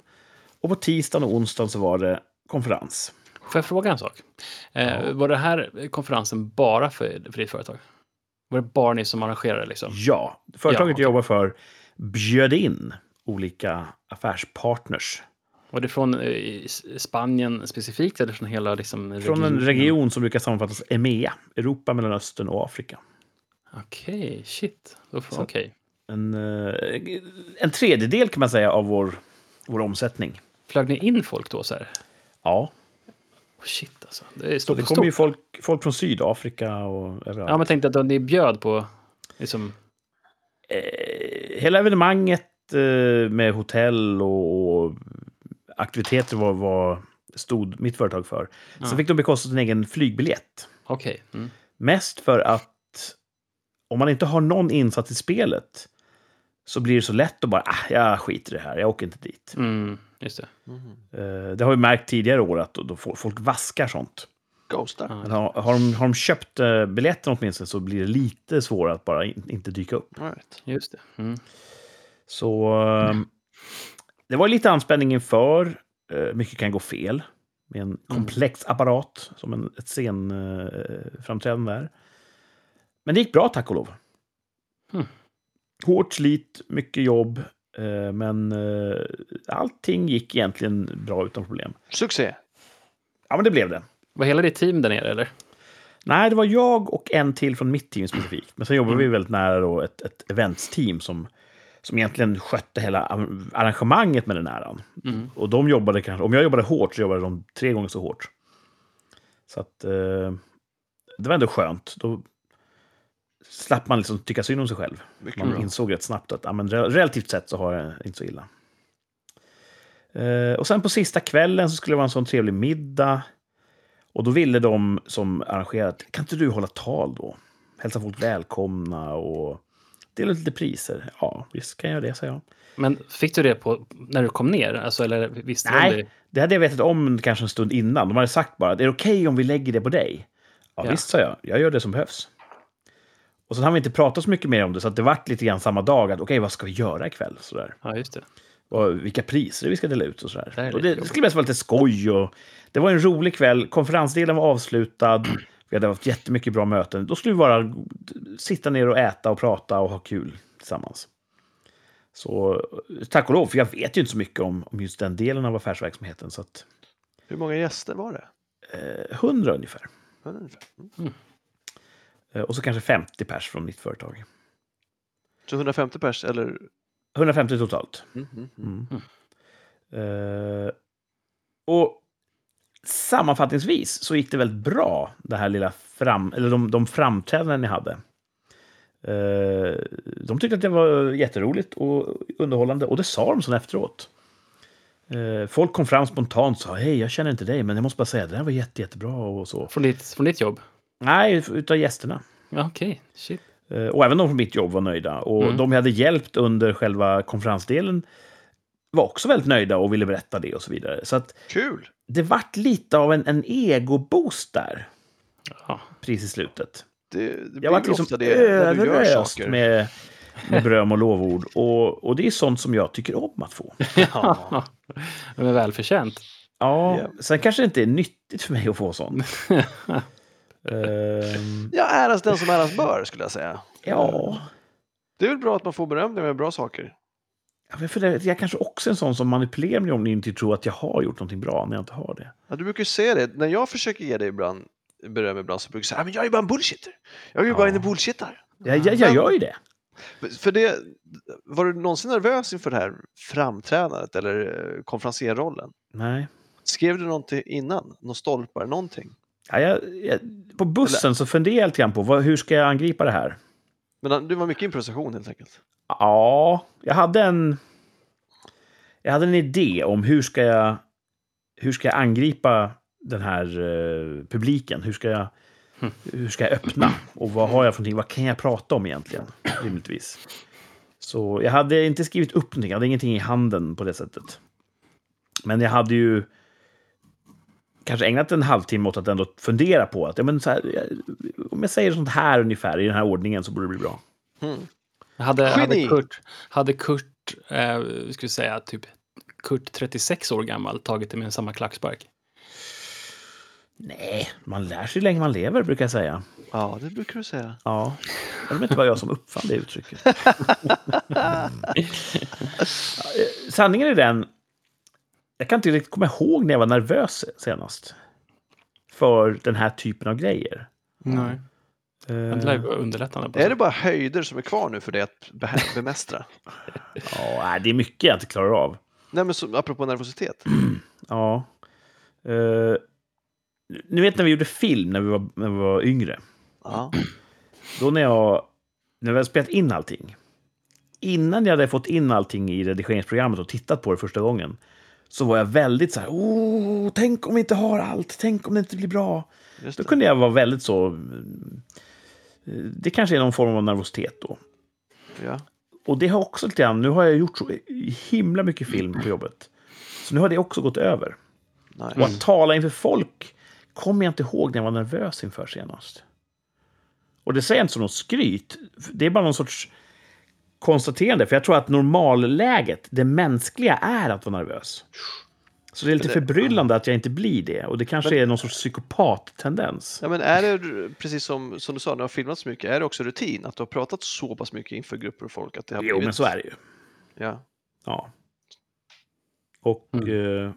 Och på tisdagen och onsdagen så var det konferens. Får jag fråga en sak? Eh, Var det här konferensen bara för, för ditt företag? Var det bara ni som arrangerade liksom? Ja, företaget Ja, jag okej. jobbar för bjöd in olika affärspartners. Var det från eh, Spanien specifikt eller från hela liksom, Från en region som brukar sammanfattas EMEA, Europa, Mellanöstern och Afrika. Okej, shit. Får- Så- Okej. En, eh, en tredjedel kan man säga av vår, vår omsättning. Flög ni in folk då så här? Ja, Oh, shit alltså. Det är stort. det stort. kommer ju folk, folk från Sydafrika och överallt. Ja, men tänkte att ni bjöd på liksom... eh, hela evenemanget eh, med hotell och, och aktiviteter var, var, stod mitt företag för. Ja. Sen fick de bekosta sin egen flygbiljett. Okej. Mm. Mest för att om man inte har någon insatt i spelet så blir det så lätt att bara, ah, jag skiter i det här, jag åker inte dit. Mm, just det. Eh, det har vi märkt tidigare år att då, folk vaskar sånt. Ghostar. Men har, har, de, har de köpt eh, biljetten åtminstone så blir det lite svårare att bara in, inte dyka upp. Right. Just det. Mm. Så eh, det var lite anspänning inför. Eh, mycket kan gå fel med en komplex apparat som en, ett scenframträdande eh. Men det gick bra, tack och lov. Mm. Hårt slit, mycket jobb, eh, men eh, allting gick egentligen bra utan problem. Succé. Ja, men det blev det. Var hela ditt team där nere eller? Nej, det var jag och en till från mitt team specifikt. Men sen jobbade vi väldigt nära då ett, ett eventsteam som, som egentligen skötte hela arrangemanget med den äran. Mm. Och de jobbade kanske, om jag jobbade hårt så jobbade de tre gånger så hårt. Så att eh, det var ändå skönt. Då slapp man liksom tycka synd om sig själv. Mycket Man bra. insåg rätt snabbt att ja, men relativt sett så har jag inte så illa. Eh, och sen på sista kvällen så skulle det vara en sån trevlig middag. Och då ville de som arrangerat, kan inte du hålla tal då? Hälsa folk välkomna och dela ut lite priser. Ja, visst kan jag göra det, sa jag. Men fick du det på när du kom ner? Alltså, eller visste du Nej, det? det hade jag vetat om kanske en stund innan. De hade sagt bara, är det okej om vi lägger det på dig? Ja, Ja. visst, sa jag. Jag gör det som behövs. Och sen har vi inte pratat så mycket mer om det, så att det vart lite grann samma dag att okej, vad ska vi göra ikväll? Sådär. Ja, just det. Och vilka priser vi ska dela ut och sådär. Det är och lite det, det skulle mest vara lite skoj och det var en rolig kväll. Konferensdelen var avslutad. Vi hade haft jättemycket bra möten. Då skulle vi bara sitta ner och äta och prata och ha kul tillsammans. Så tack och lov, för jag vet ju inte så mycket om, om just den delen av affärsverksamheten. Så att Hur många gäster var det? eh, 100 ungefär. Ungefär. Mm. Eh, och så kanske 50 pers från mitt företag. Så 150 pers eller? 150 totalt. Mm, mm, mm. Mm. Eh, och sammanfattningsvis så gick det väldigt bra, det här lilla fram, eller de, de framträdanden ni hade. Eh, de tyckte att det var jätteroligt och underhållande och det sa de sen efteråt. Eh, folk kom fram spontant och sa hej, jag känner inte dig, men jag måste bara säga det här var jätte, jättebra och så. Från ditt, från ditt jobb? Nej, utav gästerna. Ja, okej. Shit. Eh, Och även de från mitt jobb var nöjda. Och Mm. de jag hade hjälpt under själva konferensdelen var också väldigt nöjda och ville berätta det och så vidare. Så att Kul! Det vart lite av en, en egoboost där, Ja. precis i slutet. Det, det Jag vart liksom överöst med, med beröm och lovord. Och, och det är sånt som jag tycker om att få. Ja. Men välförtjänt. Ja, Ja. sen kanske det inte är nyttigt för mig att få sånt. Ehm, ja, äras den som äras bör skulle jag säga. ja, Det är väl bra att man får beröm när man gör bra saker. Ja, för det, jag är kanske också en sån som manipulerar mig om ni inte tror att jag har gjort någonting bra när jag inte har det. Ja, du brukar ju säga det. När jag försöker ge dig ibland, beröm ibland så brukar jag säga att men jag är bara en bullshitter. Jag är ju bara Ja. en bullshittar. Jag, jag, jag gör ju det. För det, var du någonsin nervös inför det här framträdandet eller eh, konferenserrollen? Nej. Skrev du någonting innan? Någon stolpar, någonting? Ja, jag, jag, på bussen så funderar jag lite grann på vad, hur ska jag angripa det här. Men det var mycket improvisation helt enkelt. Ja, jag hade en... Jag hade en idé om hur ska jag, hur ska jag angripa den här eh, publiken. Hur ska, jag, hur ska jag öppna? Och vad har jag för någonting? Vad kan jag prata om egentligen? Rimligtvis. Så jag hade inte skrivit upp någonting. Jag hade ingenting i handen på det sättet. Men jag hade ju kanske ägnat en halvtimme åt att ändå fundera på att ja, men så här, om jag säger sånt här ungefär i den här ordningen så borde det bli bra. Mm. Hade, hade! Kurt, hade Kurt eh, ska vi säga, typ Kurt 36 år gammal tagit det med samma klackspark? Nej, man lär sig länge man lever brukar jag säga. Ja, det brukar du säga. Ja, det var inte bara jag som uppfann det uttrycket. Sanningen är den, jag kan inte riktigt komma ihåg när jag var nervös senast. För den här typen av grejer. Nej. Men det lär ju Eh, vara underlättande. På Är det bara höjder som är kvar nu för dig att be- bemästra? ja, det är mycket jag inte klarar av. Nej, men så, apropå nervositet. Ja. Eh, ni vet när vi gjorde film när vi var, när vi var yngre. Ja. Då när jag, när vi hade spelat in allting. Innan jag hade fått in allting i redigeringsprogrammet och tittat på det första gången. Så var jag väldigt så här, oh, tänk om vi inte har allt, tänk om det inte blir bra. Just Då det. kunde jag vara väldigt så... mm, Det kanske är någon form av nervositet då. Ja. Och det har också lite grann, nu har jag gjort så himla mycket film på jobbet. Så nu har det också gått över. Nice. Och att tala inför folk kommer jag inte ihåg när jag var nervös inför senast. Och det säger jag inte som något skryt. Det är bara någon sorts konstaterande. För jag tror att normalläget, det mänskliga, är att vara nervös. Så det är lite det- förbryllande att jag inte blir det. Och det kanske är någon sorts psykopat-tendens. Ja, men är det precis som, som du sa, när du har filmat så mycket, är det också rutin att du har pratat så pass mycket inför grupper och folk att det har Jo, blivit... men så är det ju. Ja. Ja. Och Mm. eh,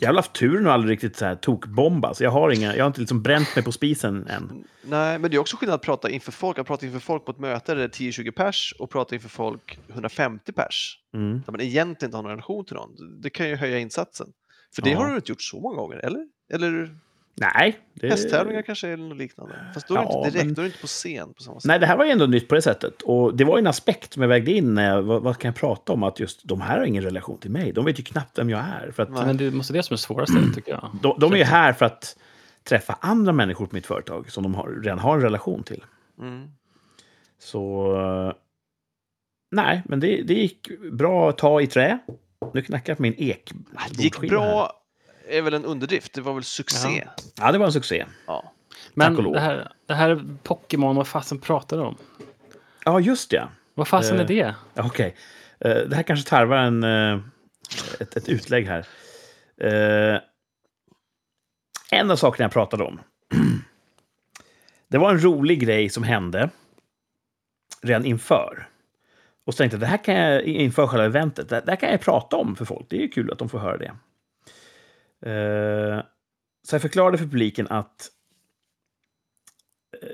jag har haft turen och aldrig riktigt så här tokbombas. Jag har, inga, jag har inte liksom bränt mig på spisen än. Nej, men det är också skillnad att prata inför folk, att prata inför folk på ett möte där det är 10-20 pers och prata inför folk 150 pers. Mm. Där man egentligen inte har någon relation till någon. Det kan ju höja insatsen. För det Ja. har du inte gjort så många gånger, eller? Eller Nej. Det, hästtävlingar kanske eller något liknande. Fast då är Ja, inte direkt, men- då är inte på scen på samma sätt. Nej, det här var ju ändå nytt på det sättet. Och det var ju en aspekt som jag vägde in. När jag, vad, vad kan jag prata om? Att just de här har ingen relation till mig. De vet ju knappt vem jag är. För att Nej. Men det måste vara det som är svårast, tycker jag. de, de är ju här för att träffa andra människor på mitt företag som de har, redan har en relation till. Mm. Så... Nej, men det, det gick bra att ta i trä. Nu knackar jag på min ek. Det gick bra, är väl en underdrift. Det var väl succé. Ja, det var en succé. Ja. Men det här, det här Pokémon, vad fasen pratar du om? Ja, just det. Vad fasen Eh, är det? Ja, Okej. Eh, det här kanske tarvar en, eh, ett, ett utlägg här. Eh, en av sakerna jag pratade om. Det var en rolig grej som hände redan inför. Och så tänkte jag, det här kan jag inför själva eventet, det, det här kan jag prata om för folk. Det är ju kul att de får höra det. Eh, så jag förklarade för publiken att eh,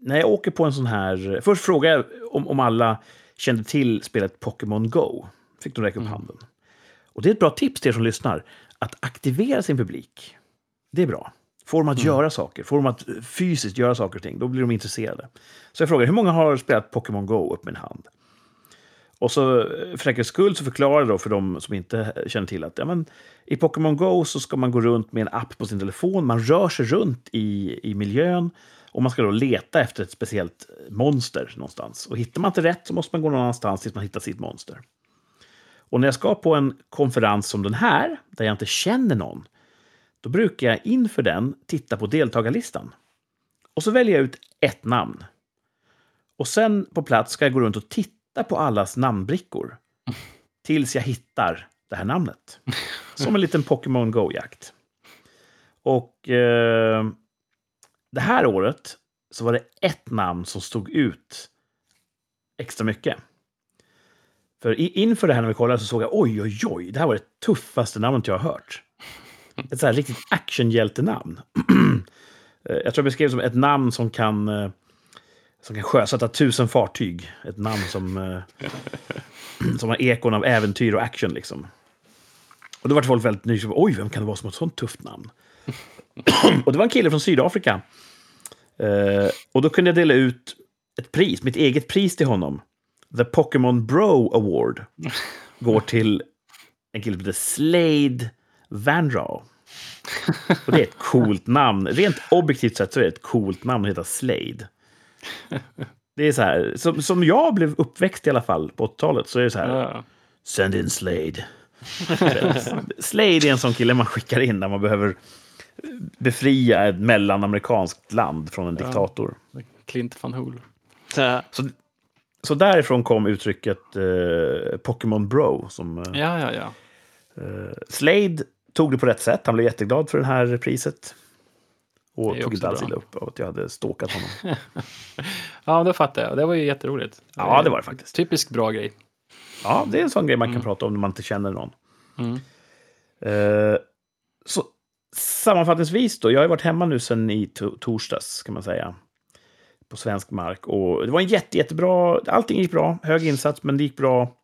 när jag åker på en sån här... Först frågade jag om, om alla kände till spelet Pokémon Go. Fick de räcka upp handen. Och det är ett bra tips till er som lyssnar. Att aktivera sin publik. Det är bra. Får dem att göra saker, får dem att fysiskt göra saker och ting, då blir de intresserade. Så jag frågade, hur många har spelat Pokémon Go? Upp med en hand. Och så eh, för säkerhets skull så förklarar jag då för de som inte känner till att ja, men, i Pokémon Go så ska man gå runt med en app på sin telefon. Man rör sig runt i, i miljön och man ska då leta efter ett speciellt monster någonstans. Och hittar man inte rätt så måste man gå någon annanstans tills man hittar sitt monster. Och när jag ska på en konferens som den här, där jag inte känner någon, då brukar jag inför den titta på deltagarlistan. Och så väljer jag ut ett namn. Och sen på plats ska jag gå runt och titta på allas namnbrickor. Tills jag hittar det här namnet. Som en liten Pokémon Go-jakt. Och eh, det här året så var det ett namn som stod ut extra mycket. För inför det här när vi kollade så såg jag oj, oj, oj, det här var det tuffaste namnet jag har hört. Ett så här riktigt actionhjältenamn. Eh, jag tror jag beskrev det som ett namn som kan, eh, som kan sjösätta tusen fartyg. Ett namn som, eh, som har ekon av äventyr och action. Liksom. Och då var folk väldigt nyfikna. Oj, vem kan det vara som har ett sånt tufft namn? och det var en kille från Sydafrika. Eh, och då kunde jag dela ut ett pris, mitt eget pris till honom. The Pokémon Bro Award går till en kille som heter Slade Vandraw. Och det är ett coolt namn. Rent objektivt sett så är det ett coolt namn att heta Slade. Det är så här, som, som jag blev uppväxt i alla fall på 80-talet så är det så här. Ja. Send in Slade. Slade är en sån kille man skickar in när man behöver befria ett mellanamerikanskt land från en Ja. diktator. Clint van Hool. Så, Så därifrån kom uttrycket eh, Pokémon Bro. Som, eh, Ja, ja, ja. eh, Slade tog det på rätt sätt. Han blev jätteglad för det här priset. Och tog inte alls illa upp av att jag hade stalkat honom. Ja, det fattar jag. Det var ju jätteroligt. Ja, det var det faktiskt. Typiskt bra grej. Ja, det är en sån grej man kan Mm. prata om när man inte känner någon. Mm. Eh, så sammanfattningsvis då, jag har varit hemma nu sedan i to- torsdags kan man säga. På svensk mark. Och det var en jätte, jättebra, allting gick bra, hög insats, men det gick bra.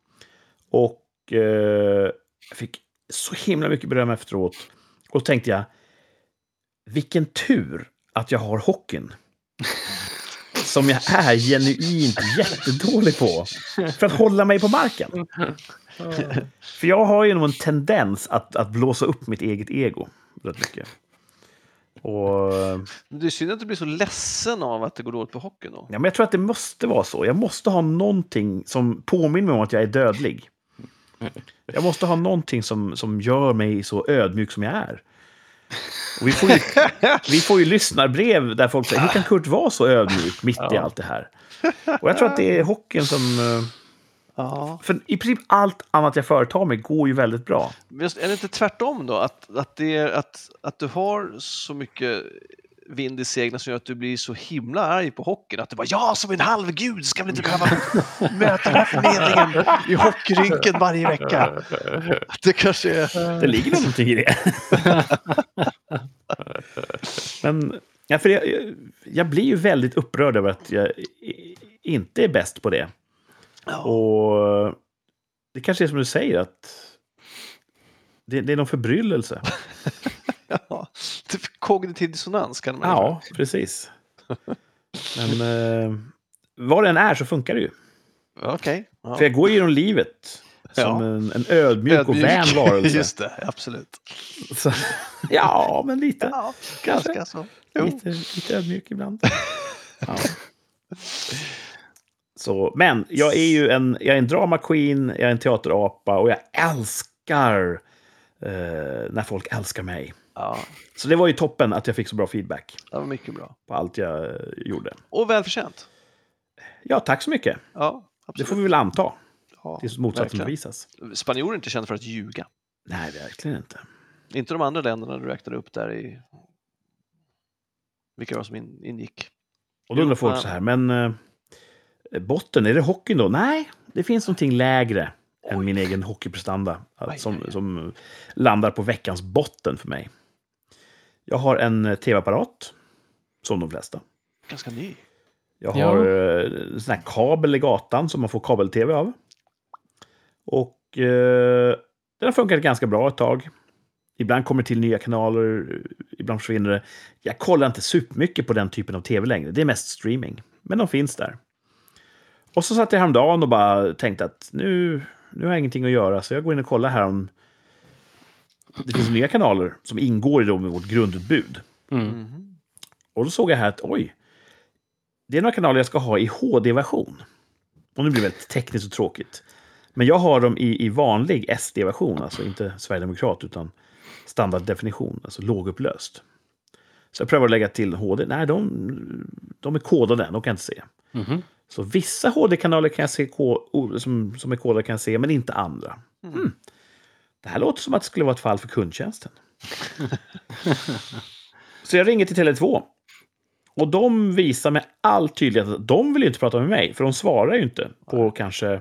Och eh, jag fick så himla mycket beröm efteråt. Och då tänkte jag, vilken tur att jag har hockeyn. Som jag är genuint jättedålig på. För att hålla mig på marken. För jag har ju nog en tendens att, att blåsa upp mitt eget ego rätt mycket. Och det är synd att du blir så ledsen av att det går dåligt på hockeyn då. ja, men jag tror att det måste vara så. Jag måste ha någonting som påminner mig om att jag är dödlig. Jag måste ha någonting som, som gör mig så ödmjuk som jag är. Och vi, får ju, vi får ju lyssnarbrev där folk säger, hur kan Kurt vara så ödmjuk mitt i Ja. allt det här? Och jag tror att det är hockeyn som... eh, Ja. För i princip allt annat jag företar mig går ju väldigt bra. Just, är det inte tvärtom då? Att, att, det att, att du har så mycket vind i seglen som gör att du blir så himla arg på hockeyn. Att du bara ja, som en halvgud ska väl inte behöva möta den här förnedringen i hockeyrynken varje vecka. Det kanske är... Det ligger någonting i det. Men ja, för jag, jag- blir ju väldigt upprörd över att jag inte är bäst på det. Och det kanske är som du säger att det, det är någon förbryllelse. Ja. Kognitiv dissonans kan man Ja, precis. Men eh, vad det än är så funkar det ju. säga. Okej. Ja. För jag går genom livet som Ja. en, en ödmjuk, och Ödmjuk. vän varelse. Just det, absolut. Så, ja, men lite. Ja, Kanske. ganska så. Jo. Lite, lite ödmjuk ibland. Ja. Så, men jag är ju en, jag är en drama queen, jag är en teaterapa och jag älskar eh, när folk älskar mig. Ja, Så det var ju toppen att jag fick så bra feedback det var mycket bra. på allt jag eh, gjorde. Och välförtjänt. Ja, tack så mycket. Ja, Det absolut. får vi väl anta, ja, tills motsatsen bevisas. Spanjorer är inte kända för att ljuga. Nej, verkligen inte. Inte de andra länderna du räknade upp där i... Vilka var som in, ingick? Och då undrar folk så här, men eh, botten, är det hockeyn då? Nej, det finns någonting lägre än min egen hockeyprestanda aj, som, som landar på veckans botten för mig. Jag har en eh, tv-apparat, som de flesta. Ganska ny. Jag Ja. har eh, en sån här kabel i gatan som man får kabel-tv av. Och eh, den har funkat ganska bra ett tag. Ibland kommer det till nya kanaler, ibland försvinner det. Jag kollar inte supermycket på den typen av tv längre. Det är mest streaming. Men de finns där. Och så satt jag häromdagen och bara tänkte att nu, nu har jag ingenting att göra, så jag går in och kollar här om det finns nya kanaler som ingår i då med vårt grundutbud. Mm. Och då såg jag här att oj, det är några kanaler jag ska ha i HD-version. Och nu blir det väldigt tekniskt och tråkigt. Men jag har dem i, i vanlig SD-version, alltså inte Sverigedemokrat utan standarddefinition, alltså lågupplöst. Så jag prövar att lägga till HD. Nej, de, de är kodade, de kan jag inte se. Mhm. Så vissa HD-kanaler kan jag se som, som är kodade kan jag se, men inte andra. Hmm. Det här låter som att det skulle vara ett fall för kundtjänsten. Så jag ringer till Tele2. Och de visar med all tydlighet att de vill inte prata med mig, för de svarar ju inte på kanske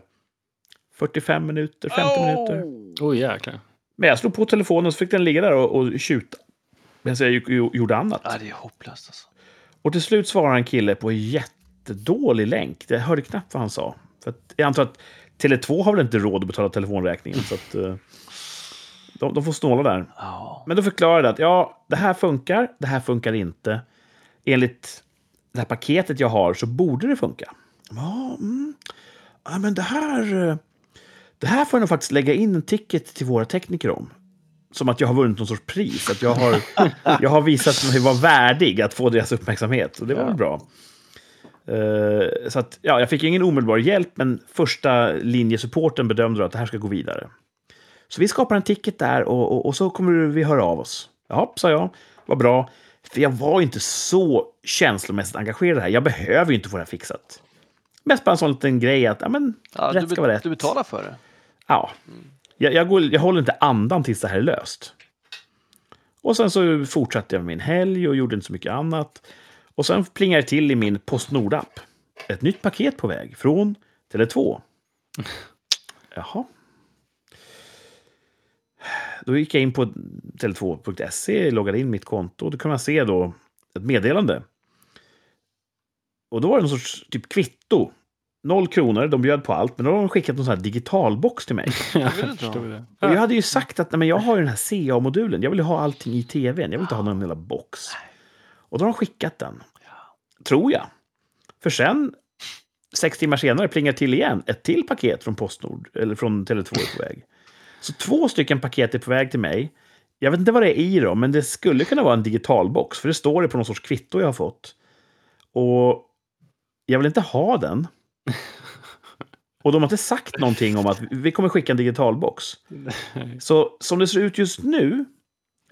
45 minuter, 50 minuter. Oj, jäklar. Men jag slog på telefonen så fick den ligga där och, och tjuta. Medan jag gjorde annat. Ja, det är hopplöst alltså. Och till slut svarar en kille på en jättedålig länk. Jag hörde knappt vad han sa. För att jag antar att Tele2 har väl inte råd att betala telefonräkningen. Så att, eh, de, de får snåla där. Ja. Men då förklarade jag att ja, det här funkar, det här funkar inte. Enligt det här paketet jag har så borde det funka. Ja, mm. ja men det här... eh, Det här får jag nog faktiskt lägga in en ticket till våra tekniker om. Som att jag har vunnit någon sorts pris. Att jag har, jag har visat mig vara värdig att få deras uppmärksamhet. Och det var Ja. väl bra. Eh, så att, ja, jag fick ingen omedelbar hjälp, men första linjesupporten bedömde att det här ska gå vidare. Så vi skapar en ticket där och, och, och så kommer vi höra av oss. Ja, sa jag. Vad bra. För jag var inte så känslomässigt engagerad här. Jag behöver ju inte få det här fixat. Mest bara en sån liten grej att ja, men, Ja, rätt du, ska vara rätt. du betalar för det. Ja. Jag, jag, går, jag håller inte andan tills det här är löst. Och sen så fortsatte jag med min helg och gjorde inte så mycket annat. Och sen plingade det till i min Postnord-app. Ett nytt paket på väg från Tele2. Jaha. Då gick jag in på tele2.se, loggade in mitt konto och då kan man se då ett meddelande. Och då var det någon sorts typ kvitto. Noll kronor, de bjöd på allt, men då har de skickat någon sån här digitalbox till mig. Jag. Och jag hade ju sagt att nej, men jag har ju den här CA-modulen. Jag vill ju ha allting i tvn. Jag vill inte ha någon lilla box. Och då har de skickat den. Tror jag. För sen, sex timmar senare, plingar till igen. Ett till paket från Postnord, eller från Tele2 är på väg. Så två stycken paket är på väg till mig. Jag vet inte vad det är i dem, men det skulle kunna vara en digital box. För det står det på någon sorts kvitto jag har fått. Och jag vill inte ha den. Och de har inte sagt någonting om att vi kommer skicka en digital box. Så som det ser ut just nu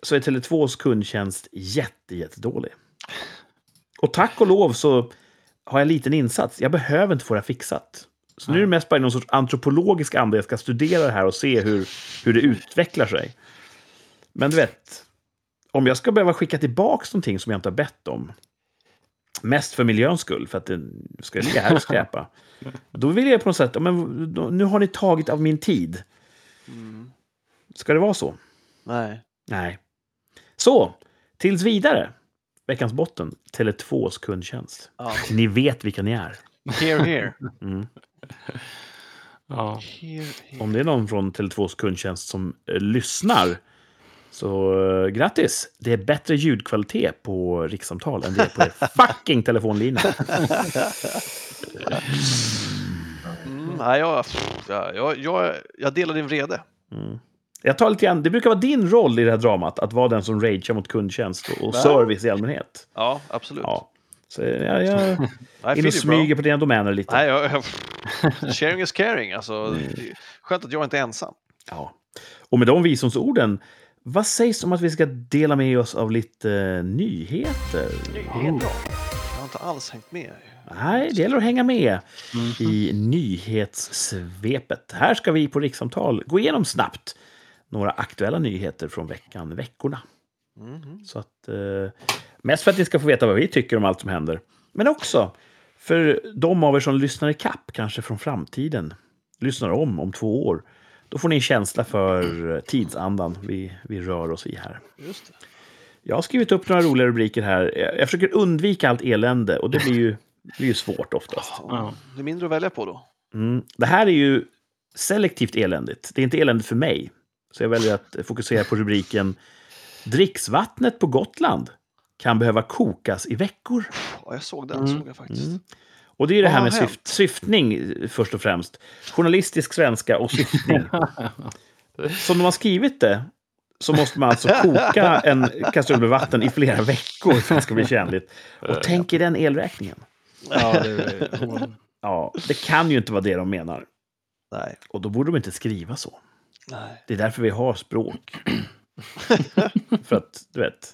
så är Tele2s kundtjänst jätte, jättedålig. Och tack och lov så har jag en liten insats. Jag behöver inte få det här fixat. Så nu är det mest bara i någon sorts antropologisk anda jag ska studera det här och se hur, hur det utvecklar sig. Men du vet, om jag ska behöva skicka tillbaka någonting som jag inte har bett om, mest för miljöns skull, för att det ska ligga här och skräpa, då vill jag på något sätt, men, nu har ni tagit av min tid. Ska det vara så? Nej. Nej. Så, tills vidare. Veckans botten, Tele2s kundtjänst. Ja. Ni vet vilka ni är. Here, here. Mm. Ja. Om det är någon från Tele2s kundtjänst som eh, lyssnar, så eh, grattis! Det är bättre ljudkvalitet på rikssamtal än det är på er fucking telefonlinje. Mm, nej, jag, ja, jag, jag, jag delar din vrede. Jag tar lite grann, det brukar vara din roll i det här dramat, att vara den som ragear mot kundtjänst och, och service i allmänhet. Ja, absolut. Ja. Så jag, jag I in feel och smyger på dina domäner lite. Nej, jag, jag, sharing is caring. Alltså, är skönt att jag inte är ensam. Ja. Och med de visdomsorden, vad sägs om att vi ska dela med oss av lite eh, nyheter? Nyheter. Jag har inte alls hängt med. Nej, det gäller att hänga med i nyhetssvepet. Här ska vi på Rikssamtal gå igenom snabbt några aktuella nyheter från veckan, veckorna. Mhm. Så att, eh, mest för att ni ska få veta vad vi tycker om allt som händer. Men också för de av er som lyssnar i kapp, kanske från framtiden, lyssnar om om två år. Då får ni en känsla för tidsandan vi, vi rör oss i här. Just det. Jag har skrivit upp några roliga rubriker här. Jag jag försöker undvika allt elände och det blir ju, blir ju svårt oftast. Ja. Det är mindre att välja på då. Mm. Det här är ju selektivt eländigt. Det är inte eländigt för mig. Så jag väljer att fokusera på rubriken Dricksvattnet på Gotland kan behöva kokas i veckor. Ja, jag såg den, Mm. såg jag faktiskt. Och det är ju det här med syft, syftning eh, först och främst. Journalistisk svenska och syftning. Som de har skrivit det så måste man alltså koka en kastrull med vatten i flera veckor för att det ska bli tjänligt. Och tänk er den elräkningen. Ja, det, Ja, det kan ju inte vara det de menar. Nej. Och då borde de inte skriva så. Nej. Det är därför vi har språk. För att, du vet,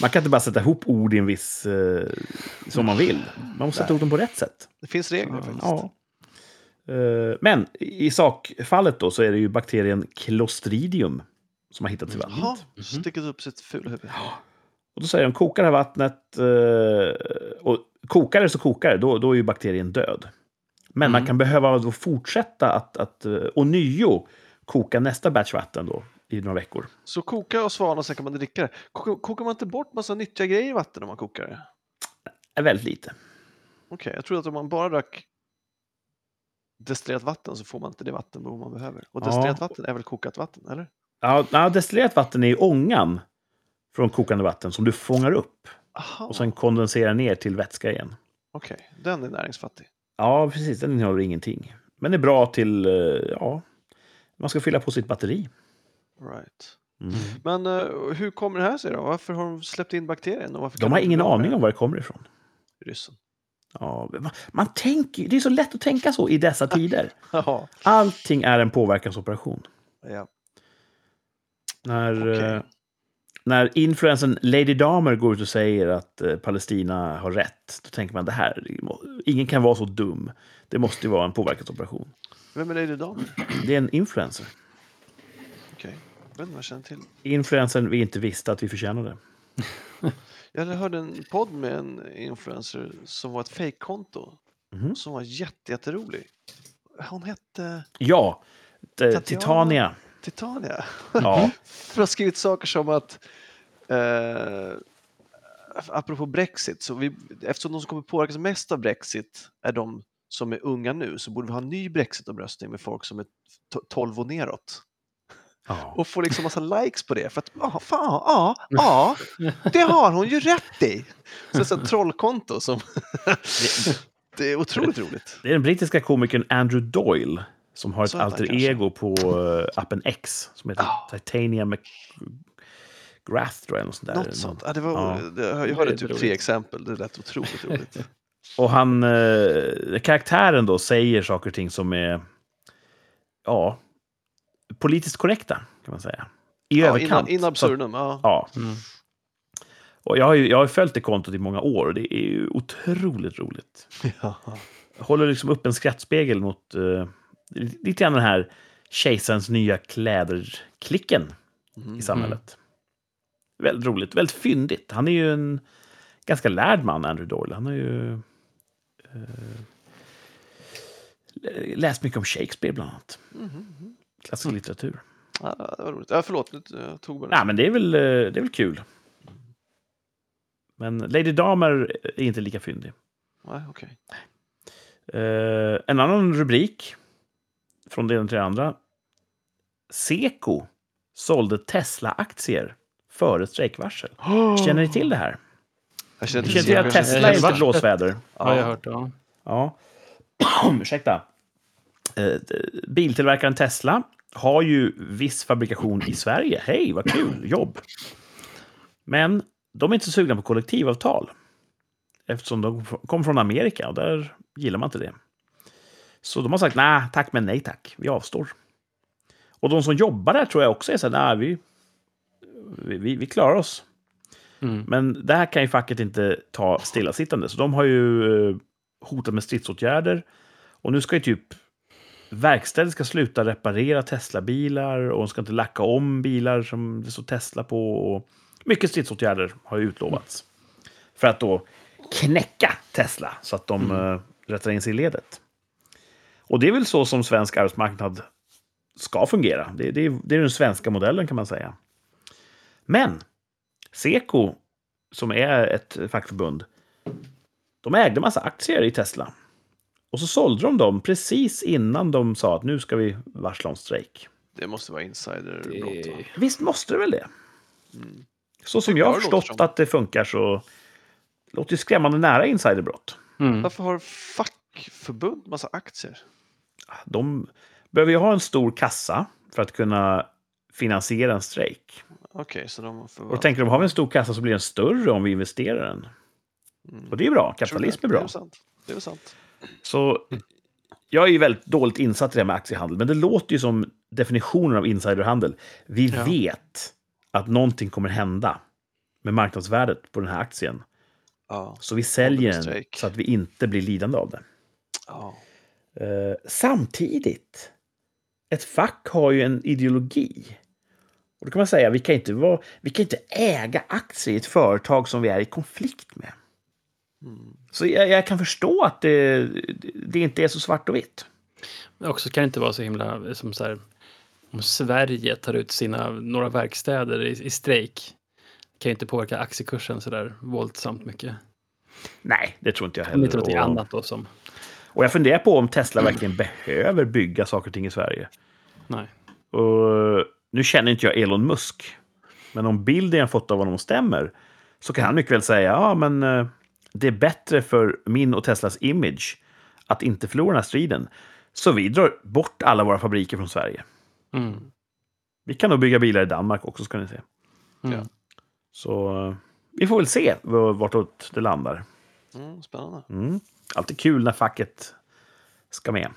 man kan inte bara sätta ihop ord i en viss... Eh, som man vill. Man måste sätta ihop dem på rätt sätt. Det finns regler faktiskt. Ja. Eh, men i sakfallet då så är det ju bakterien Clostridium som har hittats i vattnet. Jaha, sticker upp sitt fula huvud. Och då säger de, kokar det här vattnet, eh, och kokar det så kokar det, då, då är ju bakterien död. Men man kan behöva då fortsätta att, att uh, ånyo koka nästa batch vatten då i några veckor. Så koka och svala och sen kan man dricka det. Kokar, kokar man inte bort massa nyttiga grejer i vatten om man kokar det? är väldigt lite. Okej, jag tror att om man bara drack destillerat vatten så får man inte det vattenbehov man behöver. Och Ja. destillerat vatten är väl kokat vatten, eller? Ja, ja, destillerat vatten är ju ångan från kokande vatten som du fångar upp Aha, och sen kondenserar ner till vätska igen. okej. Den är näringsfattig. Ja, precis. Den innehåller ingenting. Men är bra till, eh, ja, man ska fylla på sitt batteri. Right. Mm. Men eh, hur kommer det här sig då? Varför har de släppt in bakterien? Och varför De har ingen aning om var det kommer ifrån. Ryssen. Ja, man, man tänker, det är så lätt att tänka så i dessa tider. Ja. Allting är en påverkansoperation. ja. När, Okej. eh, när influensen Lady Damer går ut och säger att eh, Palestina har rätt, då tänker man det här, ingen kan vara så dum. Det måste ju vara en påverkansoperation. Vem är Lady Damer? Det är en influencer. Vad jag känner till. Influensen vi inte visste att vi förtjänade. Jag hörde en podd med en influencer som var ett fejkkonto. Mhm. Som var jätte, jätterolig. Hon hette Ja, eh, Tatiana. Titania. Titania. Ja, För att ha skrivit saker som att eh, apropå Brexit, så vi, eftersom de som kommer påverkas mest av Brexit är de som är unga nu så borde vi ha en ny Brexit-omröstning med folk som är to- 12 och neråt. Ja. Och få liksom massa likes på det. För att, ja, fan, ja, ja, det har hon ju rätt i. Så det är så ett trollkonto som... det är otroligt roligt. Det är den brittiska komikern Andrew Doyle som har ett alter kanske. ego på eh, appen X som heter Ja. Titania McGrath, tror jag. Något sånt där. Något sånt. Ja, det var, Ja. jag hörde typ roligt. tre exempel. Det lät otroligt roligt. Och han, eh, karaktären då säger saker och ting som är, ja, politiskt korrekta, kan man säga. I ja, överkant. in, in absurdum. Ja. Ja. Mm. Och jag har ju jag har följt det kontot i många år och det är ju otroligt roligt. Ja. Jag håller liksom upp en skrattspegel mot uh, lite grann den här kejsarens nya kläder-klicken Mm. i samhället. Väldigt roligt, väldigt fyndigt. Han är ju en ganska lärd man, Andrew Doyle. Han har ju eh, läst mycket om Shakespeare, bland annat. Mhm. Klassisk litteratur. Ja, det var roligt. Ja, förlåt, jag tog bara Nej, men det är väl, eh, det är väl kul. Men Lady Damer är inte lika fyndig. Nej, okej. Eh, en annan rubrik från det ena till det andra. Seko sålde Tesla-aktier före strejkvarsel. Känner ni till det här? Jag känner Ni till att. Tesla är Varslet. blåsväder? Har jag hört. Ja. Ja. Ursäkta. Eh, biltillverkaren Tesla har ju viss fabrikation i Sverige. Hej, vad kul! Jobb! Men de är inte så sugna på kollektivavtal. Eftersom de kommer från Amerika och där gillar man inte det. Så de har sagt nej tack, men nej tack. Vi avstår. Och de som jobbar där tror jag också är så här, nej, vi, vi, vi, vi klarar oss. Mm. Men det här kan ju facket inte ta stillasittande. Så de har ju eh, hotat med stridsåtgärder. Och nu ska ju typ verkstäder ska sluta reparera Tesla-bilar och de ska inte lacka om bilar som det står Tesla på. Och mycket stridsåtgärder har utlovats. För att då knäcka Tesla så att de eh, rättar in sig i ledet. Och det är väl så som svensk arbetsmarknad ska fungera. Det, det, det är den svenska modellen kan man säga. Men Seko, som är ett fackförbund, de ägde massa aktier i Tesla. Och så sålde de dem precis innan de sa att nu ska vi varsla om strejk. Det måste vara insiderbrott. va? Det... Visst måste det väl det? Mm. Så som jag har förstått som. att det funkar så låter det skrämmande nära insiderbrott. Mm. Varför har fackförbund massa aktier? De behöver ju ha en stor kassa för att kunna finansiera en strejk. Okej, så de får Och då tänker de, har vi en stor kassa så blir den större om vi investerar den. Mm. Och det är bra, kapitalism är Det är bra. sant. Det är sant. Så jag är ju väldigt dåligt insatt i det här med aktiehandel, men det låter ju som definitionen av insiderhandel. Vi Ja. vet att någonting kommer hända med marknadsvärdet på den här aktien. Ja. Så vi säljer den så att vi inte blir lidande av det. ja. Eh, samtidigt, ett fack har ju en ideologi. Och då kan man säga, vi kan inte, vara, vi kan inte äga aktier i ett företag som vi är i konflikt med. Mm. Så jag, jag kan förstå att det, det inte är så svart och vitt. Men också kan det inte vara så himla som så här. Om Sverige tar ut sina några verkstäder i, i strejk. Kan ju inte påverka aktiekursen så där våldsamt mycket. Nej, det tror inte jag heller. inte och, annat då som. och jag funderar på om Tesla verkligen behöver bygga saker och ting i Sverige. Nej. Och nu känner inte jag Elon Musk, men om bilden jag fått av honom stämmer så kan han mycket väl säga ja, men eh, det är bättre för min och Teslas image att inte förlora den här striden. Så vi drar bort alla våra fabriker från Sverige. Mm. Vi kan nog bygga bilar i Danmark också, ska ni se. Mm. Ja. Så eh, vi får väl se vartåt det landar. Mm, spännande. Mm. Alltid kul när facket ska med.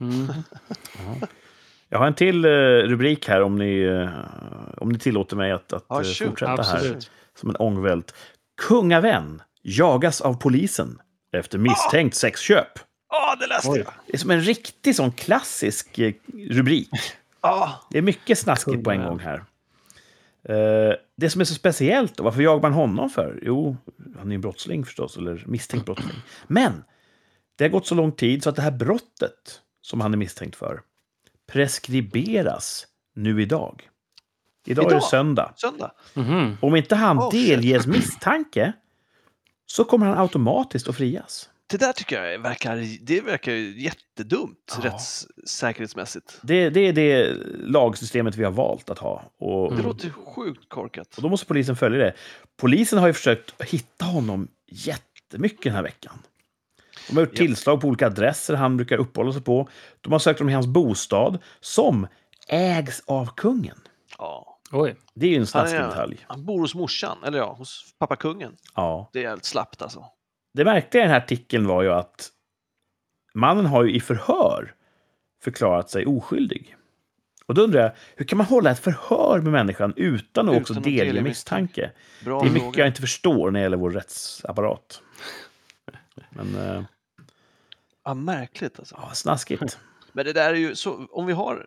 Mm. Jag har en till eh, rubrik här om ni, eh, om ni tillåter mig att, att Ja, fortsätta här. Absolut. Som en ångvält. Kungavän jagas av polisen efter misstänkt sexköp. Ja, det läste Oj. jag! Det är som en riktig sån klassisk eh, rubrik. Ja, Det är mycket snaskigt på en gång här. Eh, det som är så speciellt, då, varför jagar man honom för? Jo, han är en brottsling förstås, eller misstänkt brottsling. Men det har gått så lång tid så att det här brottet som han är misstänkt för preskriberas nu idag. Idag, är det Idag? söndag. söndag. Mhm. Om inte han Oh, shit. delges misstanke så kommer han automatiskt att frias. Det där tycker jag verkar, det verkar jättedumt Ja. rättssäkerhetsmässigt. Det, det är det lagsystemet vi har valt att ha. Och, Det låter sjukt korkat. och då måste polisen följa det. Polisen har ju försökt hitta honom jättemycket den här veckan. De har gjort tillslag på olika adresser han brukar uppehålla sig på. De har sökt honom i hans bostad, som ägs av kungen. Ja. Oj. Det är ju en snaskig detalj. han bor hos morsan, eller ja, hos pappa kungen. Ja. Det är jävligt slappt alltså. Det märkliga i den här artikeln var ju att mannen har ju i förhör förklarat sig oskyldig. Och då undrar jag, hur kan man hålla ett förhör med människan utan att Utan också delge misstanke? Bra Det är mycket fråga. jag inte förstår när det gäller vår rättsapparat. Men, eh, Ja, märkligt alltså. ja, snaskigt. Men det där är ju så, om vi har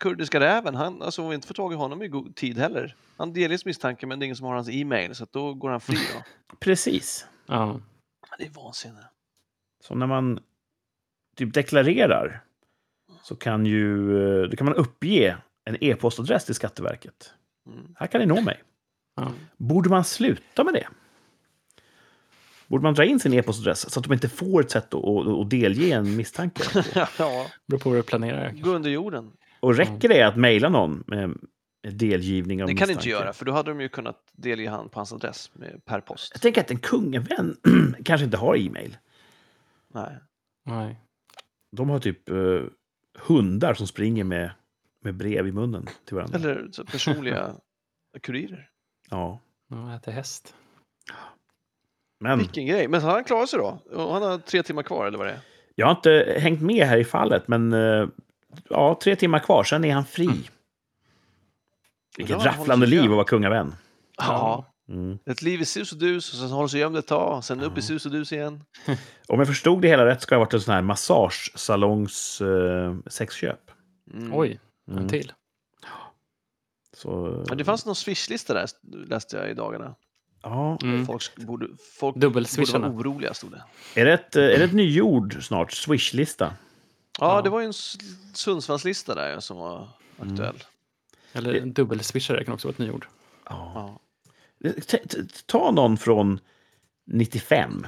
kurdiska räven, han, alltså vi inte får tag i honom i god tid heller. Han delges misstanke men det är ingen som har hans e-mail så att då går han fri då. Precis. Ja. Det är vansinne. Så när man typ deklarerar så kan, ju, då kan man uppge en e-postadress till Skatteverket. Mm. Här kan ni nå mig. Ja. Borde man sluta med det? Borde man dra in sin e-postadress så att de inte får ett sätt att, att, att delge en misstanke? ja, Beror på hur du planerar. gå under jorden. Och räcker det att mejla någon med delgivning av Det kan misstanke? inte göra för då hade de ju kunnat delge han på hans adress med, per post. Jag tänker att en kungavän kanske inte har e-mail. Nej. Nej. De har typ eh, hundar som springer med, med brev i munnen till varandra. Eller så personliga kurirer. Ja. Ja, äter häst. Men Vilken grej. Men han klarar sig då? Och han har tre timmar kvar eller vad det är? jag har inte hängt med här i fallet, men eh, ja, tre timmar kvar, sen är han fri. Mm. Vilket Bra, rafflande liv att vara kungavän. Ja. Mm. Ett liv i sus och dus och sen håller sig gömd ett tag, sen upp i sus och dus igen. Om jag förstod det hela rätt ska det ha varit en sån här massagesalongs eh, sexköp. Mm. Oj, Mm. en till. Så, Men det fanns någon swishlista där läste jag i dagarna. ja. Mm. Folk borde, folk borde vara oroliga stod det. Är, det ett, eh, är det ett nyord snart? Swishlista? Ja, Ja. det var ju en Sundsvallslista där som var aktuell. Eller en dubbelswishare kan också vara ett nyord. Ja. Ta någon från 95.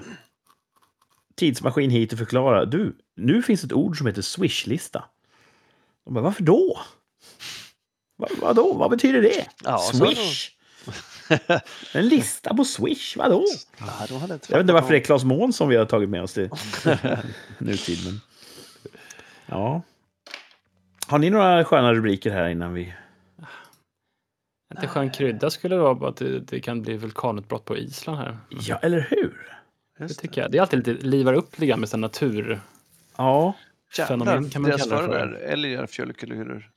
Tidsmaskin hit och förklara. Du, nu finns ett ord som heter swishlista. De bara, varför då? Va, vadå? Vad betyder det? Ja, Swish? En lista på Swish? Vadå? Ja, Jag vet inte varför det är Claes Mån som vi har tagit med oss till nutid. Men... Ja. Har ni några sköna rubriker här innan vi... Inte skön krydda skulle det vara bara att det, det kan bli vulkanutbrott på Island här. Ja, eller hur? Det tycker jag. Det är alltid lite, livar upp lite grann med sådana naturfenomen Ja. kan man deras kalla det för. där, älgar, fjällkulor.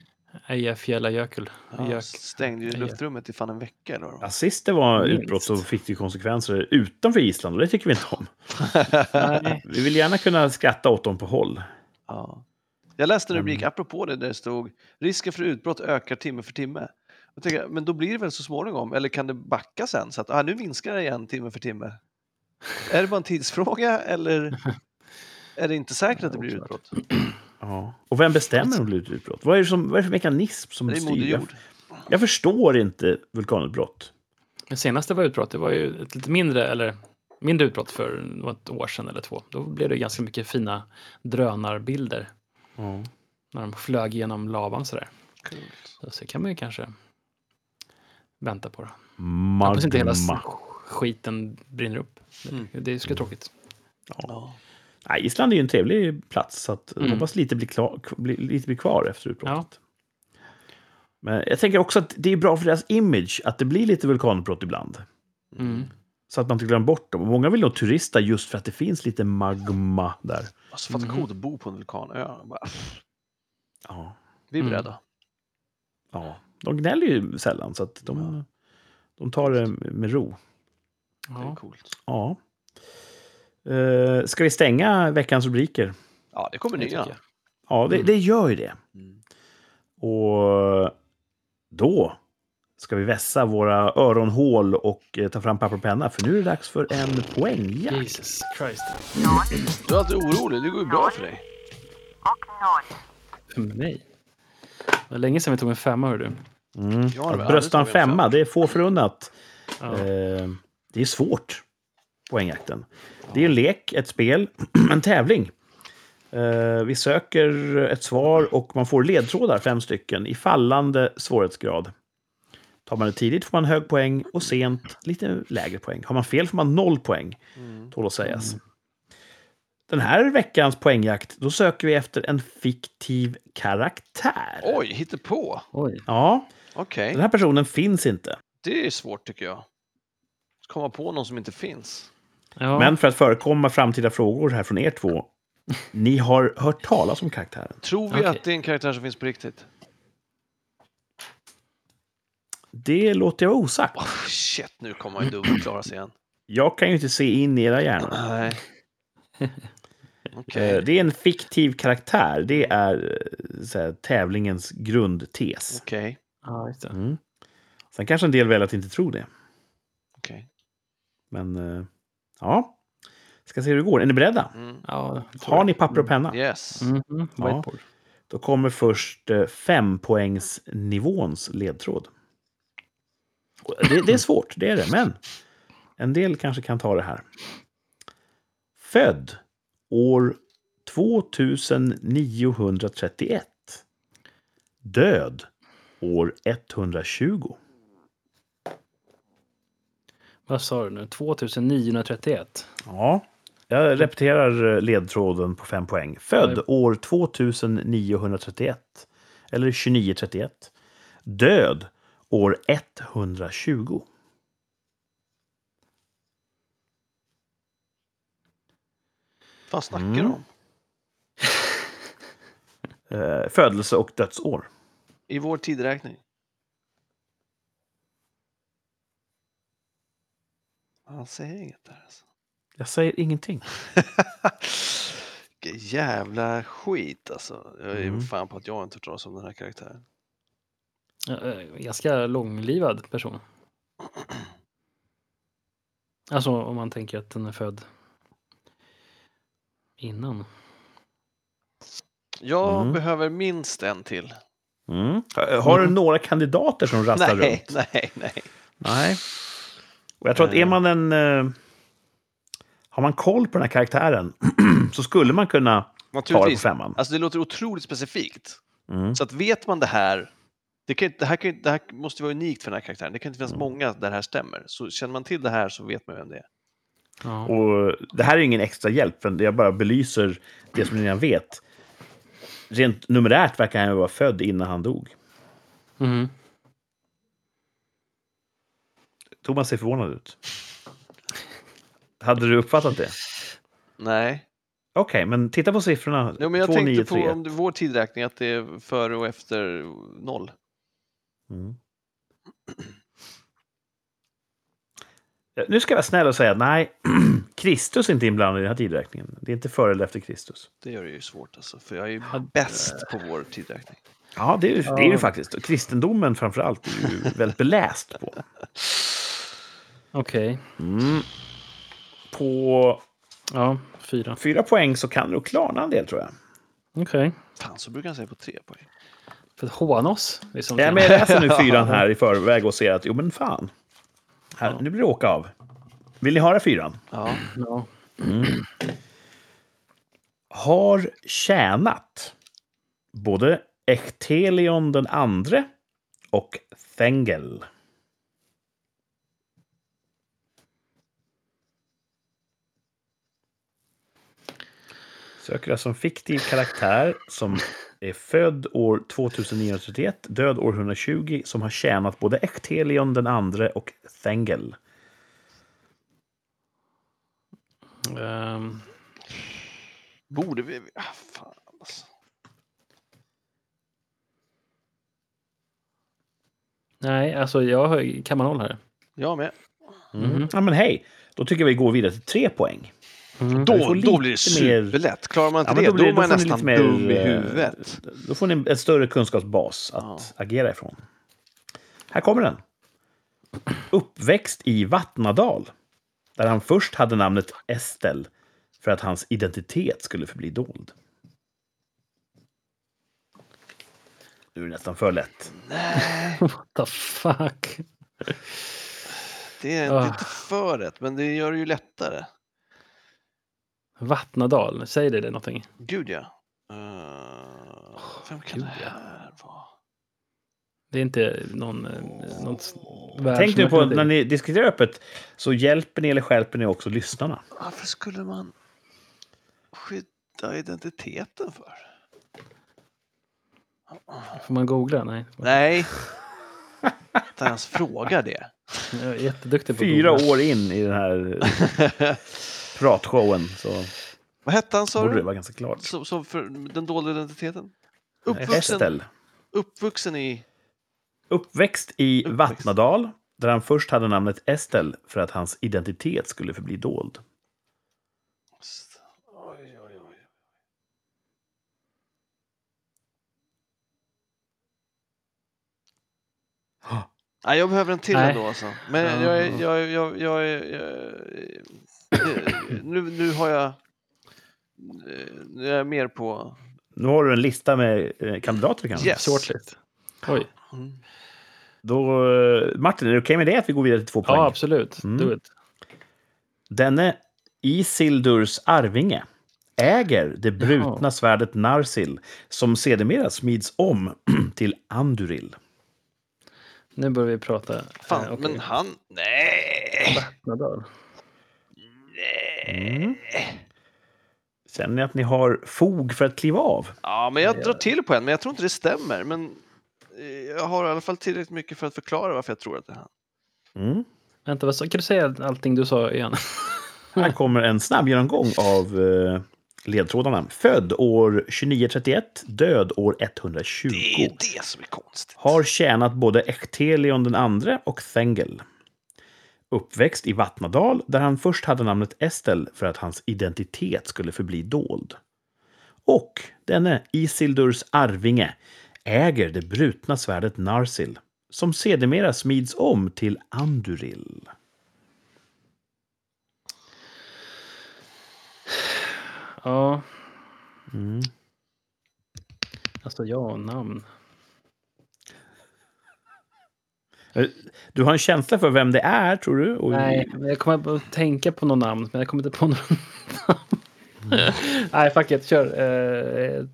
Eyjafjallajökull. Ja, stängde ju luftrummet i fan en vecka. Eller det. Ja, sist det var Minst. utbrott så fick det konsekvenser utanför Island och det tycker vi inte om. Nej. Vi vill gärna kunna skratta åt dem på håll. Ja. Jag läste en rubrik Mm. apropå det där det stod risken för utbrott ökar timme för timme. Jag tänker, men då blir det väl så småningom, eller kan det backa sen så att ah, nu minskar det igen timme för timme? Är det bara en tidsfråga eller är det inte säkert att det blir utbrott? Ja. Och vem bestämmer om det blir ett utbrott? Vad är det, som, vad är det för mekanism som Det är styr? Jag, jag förstår inte vulkanutbrott. Det senaste var utbrott, det var ju ett lite mindre, eller mindre utbrott för något år sedan eller två. Då blev det ganska mycket fina drönarbilder Ja. när de flög genom lavan sådär. Coolt. Så, så kan man ju kanske vänta på det. Hoppas inte hela skiten brinner upp. Mm. Det är skulle tråkigt. Ja. Nej, Island är ju en trevlig plats, så att Mm. hoppas lite blir, klar, bli- lite blir kvar efter utbrottet. Men jag tänker också att det är bra för deras image att det blir lite vulkanutbrott ibland. Mm. Så att man inte glömmer bort dem. Och många vill nog turista just för att det finns lite magma där. Alltså fatta Mhm. coolt att bo på en vulkanö. Bara, Ja. Vi är Mm. beredda. Ja, de gnäller ju sällan, så att de, de tar det med ro. Det är Ja. coolt. Ja. Eh, ska vi stänga veckans rubriker? Ja, det kommer nya. Ja, det, Mm. det gör ju det. Mm. Och då ska vi vässa våra öronhål och eh, ta fram papper och penna, för nu är det dags för en poängjakt. Jesus Christ. Du är alltid orolig, det går ju bra för dig. För mig. Det var länge sedan vi tog en femma, hör du. Mm. Att brösta en femma, det är få förunnat. Ja. Eh, det är svårt, poängjakten. Det är en lek, ett spel, en tävling. Eh, vi söker ett svar och man får ledtrådar, fem stycken, i fallande svårighetsgrad. Tar man det tidigt får man hög poäng och sent lite lägre poäng. Har man fel får man noll poäng, Mm. tål att sägas. Den här veckans poängjakt, då söker vi efter en fiktiv karaktär. Oj, hittepå. Oj. Ja, Okej, den här personen finns inte. det är svårt tycker jag. Komma på någon som inte finns. Ja. Men för att förekomma framtida frågor här från er två. Ni har hört talas om karaktären. Tror vi Okej. att det är en karaktär som finns på riktigt? Det låter jag vara osagt. Oh, shit, nu kommer ju dubbelklara sig igen. Jag kan ju inte se in i era hjärnor. Nej. Okej. Eh, Det är en fiktiv karaktär. Det är eh, så här, tävlingens grundtes. Okej. Ja, just det. Mm. Sen kanske en del väljer att inte tro det. Okej. Men eh, ja, ska se hur det går. Är ni beredda? Mm. Ja, Har ni papper och penna? Yes. Mhm, Ja. Whiteboard. Då kommer först fempoängsnivåns ledtråd. Det, det är svårt, det är det, men en del kanske kan ta det här. Född år 2931. Död år 120. Vad sa du nu? 2931? Ja, jag repeterar eh, ledtråden på fem poäng. Född år 2931. Eller 2931. Död år 120. Vad snackar Mm. du om? Eh, födelse och dödsår. I vår tidräkning? Han säger inget där alltså. Jag säger ingenting. Vilken jävla skit alltså. Jag är Mm. fan på att jag inte talas om den här karaktären. Eh, Ganska långlivad person. Alltså om man tänker att den är född innan. Jag Mm. behöver minst en till. Mm. Eh, Har du några kandidater som rasslar Nej, runt? nej, nej. Nej. Och jag tror att är Eh. man en... Eh, har man koll på den här karaktären så skulle man kunna ta det på femman. Alltså det låter otroligt specifikt. Mm. Så att vet man det här, det, kan, det, här, kan, det här måste vara unikt för den här karaktären. Det kan inte finnas Mm. många där det här stämmer. Så känner man till det här så vet man vem det är. Ja. Och det här är ingen extra hjälp, för jag bara belyser det som ni redan vet. Rent numerärt verkar han vara född innan han dog. Mhm. Thomas ser förvånad ut. Hade du uppfattat det? Nej. Okej, men titta på siffrorna. Jo, men jag Två, tänkte nio, på tre. om vår tidräkning, att det är före och efter noll. Mm. Nu ska jag vara snäll och säga nej, Kristus är inte inblandad i den här tidräkningen. Det är inte före eller efter Kristus. Det gör det ju svårt alltså, för jag är ju bäst på vår tidräkning. Ja, det är, ju- det är ju Ja. faktiskt. Och kristendomen framför allt är ju väldigt beläst på. Okej. Mm. På Ja, fyra. fyra poäng så kan du klarna en del tror jag. Okej. Fan, så brukar han säga på tre poäng. För att håna oss. Liksom. Ja, men jag läser nu fyran här i förväg och ser att jo men fan. Här, Ja. Nu blir det åka av. Vill ni höra fyran? Ja. Ja. Har tjänat både Echtelion den andre och Thengel. Söker alltså en fiktiv karaktär som är född år 2931, död år 120, som har tjänat både Echtelion den andre och Thengel. Um, borde vi... Ah, fan alltså. Nej, alltså jag kan man hålla det. Jag med. Mm. Mm. Ja, men hej. Då tycker jag vi går vidare till tre poäng. Mm. Då, då blir det superlätt. Klarar man inte Ja, men det, då då, blir- är man då får ni nästan lite mer, dum i huvudet. Då får ni en större kunskapsbas att agera ifrån. Här kommer den. Uppväxt i Vattnadal, där han först hade namnet Estel för att hans identitet skulle förbli dold. Nu är det nästan för lätt. What the fuck? Det är Ah. inte för rätt, men det gör det ju lättare. Vattnadal, säger det, det någonting? Gud ja. Uh, vem kan Gud, det ja. här vara? Det är inte någon... eh, något Tänk nu på när ni diskuterar öppet så hjälper ni eller skälper ni också lyssnarna. Varför skulle man skydda identiteten för? Får man googla? Nej. Nej. Inte ens frågar det. Jag är jätteduktig på Fyra googla. år in i den här pratshowen så Vad hette han sa borde det vara ganska klart. Som, som för den dolda identiteten? Uppvuxen, Estel. uppvuxen i... Uppväxt i Uppväxt. Vattnadal, där han först hade namnet Estel för att hans identitet skulle förbli dold. Oj, oj, oj. Nej, jag behöver en till Nej. ändå alltså. Men Ja. jag är... Jag, jag, jag, är- jag, nu, nu har jag... Nu är jag mer på... Nu har du en lista med eh, kandidater kanske? Yes. Shortlist. Oj. Mm. Då, eh, Martin, är det okej med det att vi går vidare till två poäng? Ja, absolut. Mm. Do it. Denne Isildurs arvinge äger det brutna Jaha. svärdet Narsil som sedermera smids om till Anduril. Nu börjar vi prata. Fan, Eh, okej. men han... Nej! Mm. Känner ni att ni har fog för att kliva av? Ja, men jag Ja. drar till på en, men jag tror inte det stämmer. Men eh, jag har i alla fall tillräckligt mycket för att förklara varför jag tror att det är han. Mm. Vänta, vad sa, kan du säga allting du sa igen? Här kommer en snabb genomgång av eh, ledtrådarna. Född år 2931, död år 120. Det är det som är konstigt. Har tjänat både Echtelion den andre och Thengel. Uppväxt i Vattnadal, där han först hade namnet Estel för att hans identitet skulle förbli dold. Och denne Isildurs arvinge äger det brutna svärdet Narsil, som sedermera smids om till Anduril. Ja, Mm. alltså ja, namn. Eh, Du har en känsla för vem det är, tror du? Och Nej, men jag kommer att tänka på något namn, men jag kommer inte på något namn. Nej, fuck it, kör. Eh,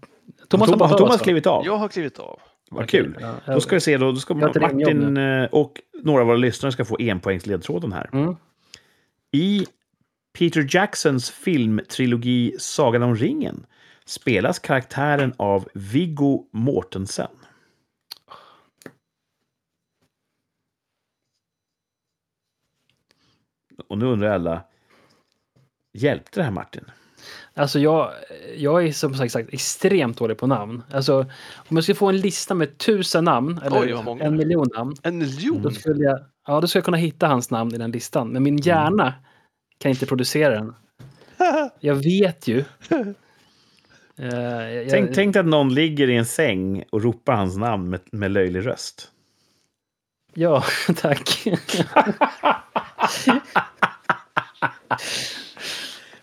Thomas, Thomas, har Thomas, klivit av? Jag har klivit av. Vad kul. Ja, Då ska vi se, då, då ska Martin eh, och några av våra lyssnare ska få enpoängsledtråden här. Mm. I Peter Jacksons filmtrilogi Sagan om ringen spelas karaktären av Viggo Mortensen. Och nu undrar alla, hjälpte det här Martin? Alltså jag, jag är som sagt extremt dålig på namn. Alltså om jag skulle få en lista med tusen namn, eller Oj, en miljon namn, En miljon? då skulle jag, ja, då skulle jag kunna hitta hans namn i den listan. Men min hjärna kan inte producera den. Jag vet ju. Eh, jag, Tänk, tänk dig att någon ligger i en säng och ropar hans namn med, med löjlig röst. Ja, tack.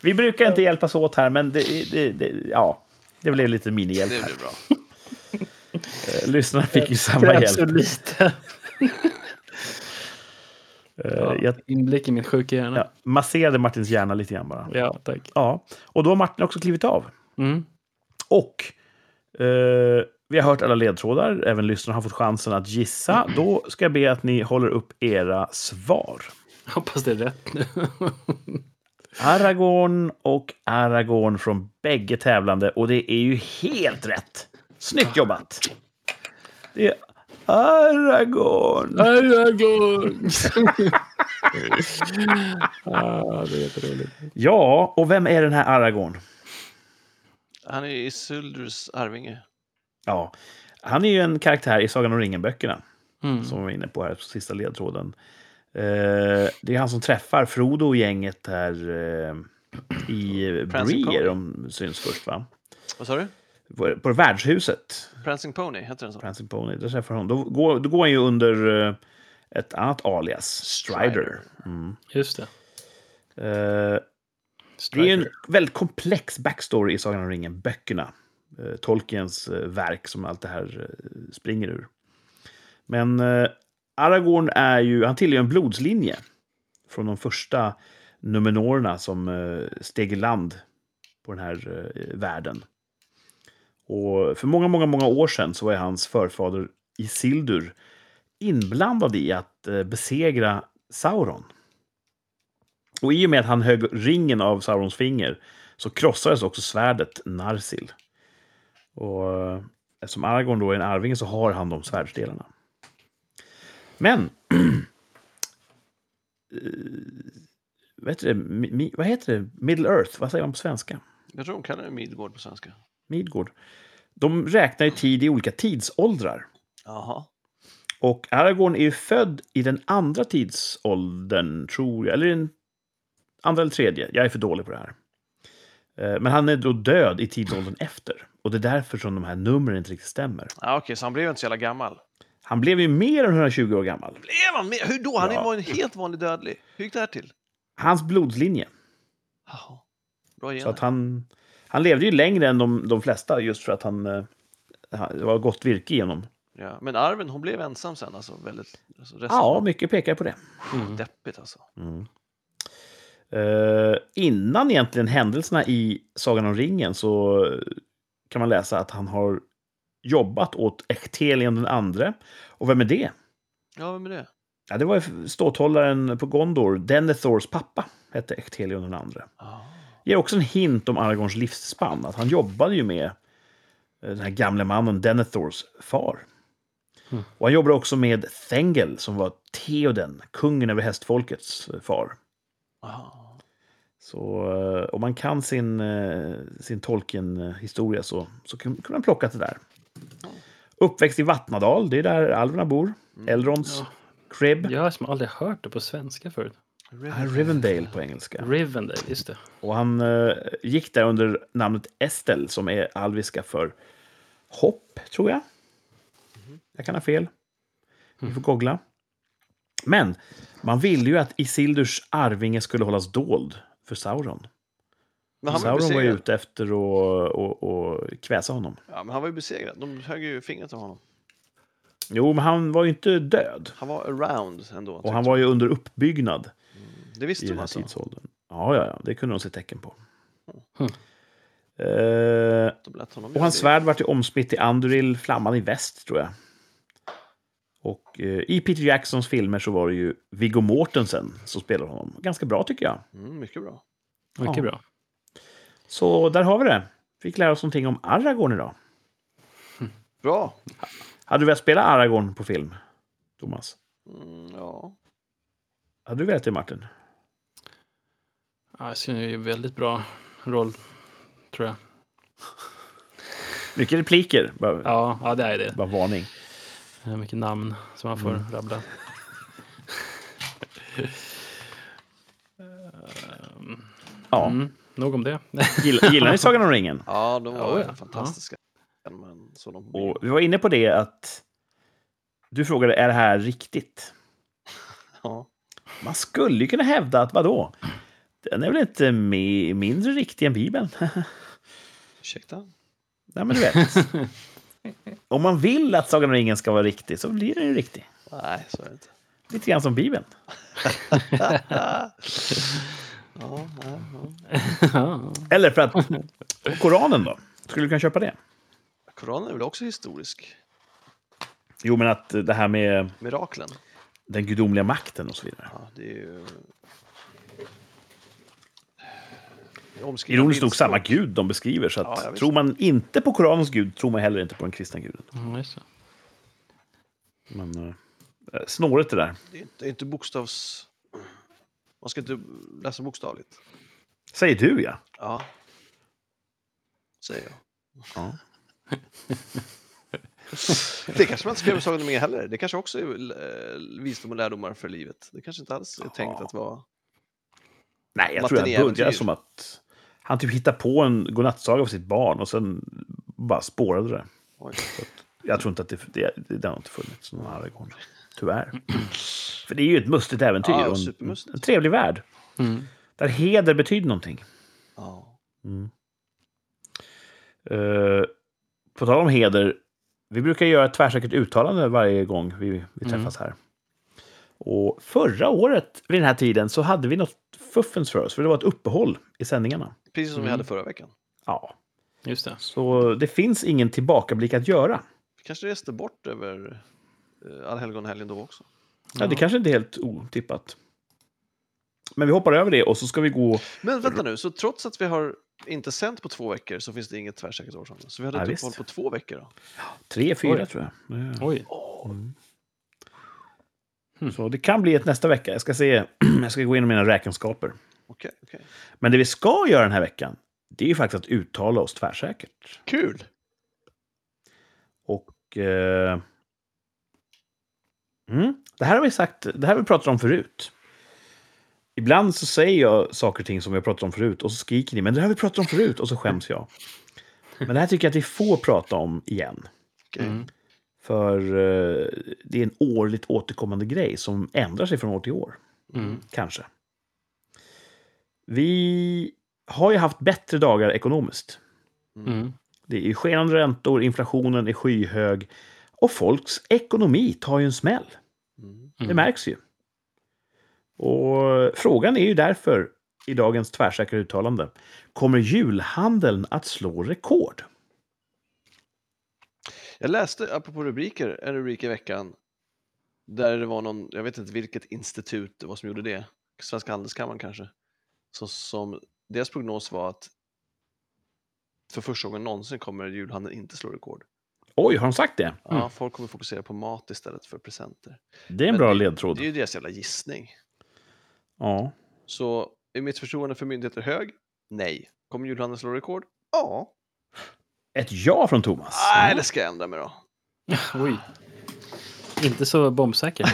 Vi brukar inte hjälpas åt här, men det, det, det, ja, det blev lite minihjälp Det här. blir bra. Eh, Lyssnarna fick ju samma Krävs så hjälp. lite. Eh, Ja, Jag inblick i min sjuka hjärna. ja, masserade Martins hjärna lite grann bara. Ja, tack. Ja, och då har Martin också klivit av. Mm. Och eh, vi har hört alla ledtrådar, även lyssnarna har fått chansen att gissa. Då ska jag be att ni håller upp era svar. Hoppas det är rätt nu. Aragorn och Aragorn från bägge tävlande. Och det är ju helt rätt. Snyggt jobbat! Det är Aragorn. Aragorn! ah, det är jätteroligt. Ja, och vem är den här Aragorn? Han är Isildurs arvinge. Ja, han är ju en karaktär i Sagan om ringen-böckerna. Mm. som vi var inne på här på sista ledtråden. Eh, det är han som träffar Frodo och gänget här eh, i Prancing Bree, Pony. de syns först va? Vad sa du? På, på värdhuset, Prancing Pony, heter den så? Prancing Pony, där träffar hon. Då går, då går han ju under eh, ett annat alias, Strider. Strider. Mm. Just det. Eh. Det är en väldigt komplex backstory i Sagan om ringen, böckerna. Eh, Tolkiens eh, verk som allt det här eh, springer ur. Men Aragorn är ju, han tillhör en blodslinje från de första Numenorerna som eh, steg i land på den här eh, världen. Och för många, många, många år sedan så var hans förfader Isildur inblandad i att eh, besegra Sauron. Och i och med att han högg ringen av Saurons finger så krossades också svärdet Narsil. Och eftersom Aragorn då är en arvinge så har han de svärdsdelarna. Men... eh, vad, heter det? Mi, vad heter det? Middle Earth? Vad säger man på svenska? Jag tror de kallar det Midgård på svenska. Midgård. De räknar ju tid i olika tidsåldrar. Jaha. Och Aragorn är ju född i den andra tidsåldern, tror jag. Eller den andra eller tredje. Jag är för dålig på det här. Eh, Men han är då död i tidsåldern efter. Och det är därför som de här numren inte riktigt stämmer. Ja, Okej, så han blev inte så jävla gammal. Han blev ju mer än 120 år gammal. Blev han med? Hur då? Han Ja. var en helt vanlig dödlig. Hur gick det här till? Hans blodslinje. Jaha. Bra Så att han, han levde ju längre än de, de flesta just för att han, eh, han det var gott virke igenom. Ja. Men Arven, hon blev ensam sen alltså. Väldigt alltså, Ja, mycket pekar på det. Mm. deppigt alltså. Eh, innan egentligen händelserna i Sagan om ringen så kan man läsa att han har jobbat åt Echtelion den andre. Och vem är det? Ja, vem är det? Ja, det var ståthållaren på Gondor, Denethors pappa, hette Echtelion den andre. Ja. Ger också en hint om Aragorns livsspann, att han jobbade ju med eh, den här gamle mannen Denethors far. Mm. Och han jobbade också med Thengel, som var Theoden, kungen över hästfolkets eh, far. Aha. Så eh, om man kan sin, sin Tolkien-historia så, så kan man plocka det där. Uppväxt i Vattnadal, det är där alverna bor. Elrons Ja. crib. Jag har som aldrig hört det på svenska förut. Ja, Rivendale på engelska. Rivendale, just det. Och han eh, gick där under namnet Estel som är alviska för hopp, tror jag. Jag kan ha fel. Vi får googla. Men man ville ju att Isildurs arvinge skulle hållas dold för Sauron. Men han Sauron var ju besegrad. ute efter att och, och kväsa honom. Ja, men han var ju besegrad. De högg ju fingret av honom. Jo, men han var ju inte död. Han var around ändå. Och han var ju under uppbyggnad Det visste i de alltså. tidsåldern. Ja, ja, ja, det kunde de se tecken på. Mm. Eh, honom Och hans svärd vart ju omsmitt i Anduril, flamman i väst, tror jag. Och eh, i Peter Jacksons filmer så var det ju Viggo Mortensen som spelade honom. Ganska bra tycker jag. Mm, mycket bra. Mycket Ja. bra. Så där har vi det. Fick lära oss någonting om Aragorn idag. Bra. Hade du velat spela Aragorn på film, Thomas? Mm, ja. Hade du velat det, Martin? Ja, jag ser ju väldigt bra roll, tror jag. Mycket repliker, bara, Ja, ja det är det. bara varning. Mycket namn som man får Mm. rabbla. Ehm, Ja. mm, nog om det. Gillar, gillar ni Sagan om ringen? Ja, de var Ja, ja. fantastiska. Men så de... Och vi var inne på det att du frågade, är det här riktigt? Ja. Man skulle ju kunna hävda att vadå? Den är väl inte mi- mindre riktig än Bibeln? Ursäkta? Nej, men du vet. Om man vill att Sagan om ringen ska vara riktig så blir den ju riktig. Nej, så är det inte. Lite grann som Bibeln. Ja, ja. Eller för att Koranen då? Skulle du kunna köpa det? Koranen är väl också historisk? Jo, men att det här med Miraklen? den gudomliga makten och så vidare. Ja, det är ju... Ironiskt nog samma gud de beskriver. Så att Ja, tror man inte på Koranens gud tror man heller inte på den kristna guden. Mm. Men, eh, snårigt det där. Det är inte, det är inte bokstavs... Man ska inte läsa bokstavligt. Säger du ja. Ja. Säger jag. ja. det kanske man inte ska göra om Ringen heller. Det kanske också är eh, visdom och lärdomar för livet. Det kanske inte alls är tänkt att vara... Nej, jag tror det börjar som att han typ hittar på en godnattsaga för sitt barn och sen bara spårade det. Jag tror inte att det, det, det har inte funnits någon Aragorn. Tyvärr. För det är ju ett mustigt äventyr Ja, och en, trevlig värld. Mm. Där heder betyder någonting. Ja. Eh, på tal om heder, vi brukar göra ett tvärsäkert uttalande varje gång vi, vi träffas här. Och förra året vid den här tiden så hade vi något fuffens för oss, för det var ett uppehåll i sändningarna. Precis som vi Mm. hade förra veckan. Ja, Just det. så det finns ingen tillbakablick att göra. Vi kanske reste bort över eh, allhelgonhelgen då också. Ja, det kanske inte är helt otippat. Men vi hoppar över det och så ska vi gå... Men vänta nu, så trots att vi har inte sänt på två veckor så finns det inget tvärsäkert årshåll? Så vi hade Ja, ett visst. uppehåll på två veckor då? Tre, fyra Oj. tror jag. Ja. Oj. Så det kan bli ett nästa vecka. Jag ska se. jag ska gå igenom mina räkenskaper. Okej, okej. Men det vi ska göra den här veckan, det är ju faktiskt att uttala oss tvärsäkert. Kul! Och... Eh, mm, det här har vi sagt, det här har vi pratat om förut. Ibland så säger jag saker och ting som vi har pratat om förut och så skriker ni, men det här har vi pratat om förut och så skäms jag. Men det här tycker jag att vi får prata om igen. Mm. För eh, det är en årligt återkommande grej som ändrar sig från år till år. Mm. Kanske. Vi har ju haft bättre dagar ekonomiskt. Mm. Det är ju skenande räntor, inflationen är skyhög och folks ekonomi tar ju en smäll. Mm. Det märks ju. Och frågan är ju därför i dagens tvärsäkra uttalande. Kommer julhandeln att slå rekord? Jag läste, apropå rubriker, en rubrik i veckan där det var någon, jag vet inte vilket institut det var som gjorde det, Svenska Handelskammaren kanske, så, som deras prognos var att för första gången någonsin kommer julhandeln inte slå rekord. Oj, har de sagt det? Ja, folk kommer fokusera på mat istället för presenter. Det är en Men bra det- ledtråd. Det är ju deras jävla gissning. Ja. Så är mitt förtroende för myndigheter hög? Nej. Kommer julhandeln slå rekord? Ja. Ett ja från Thomas. Nej, det ska jag ändra mig då. Oj. Inte så bombsäker.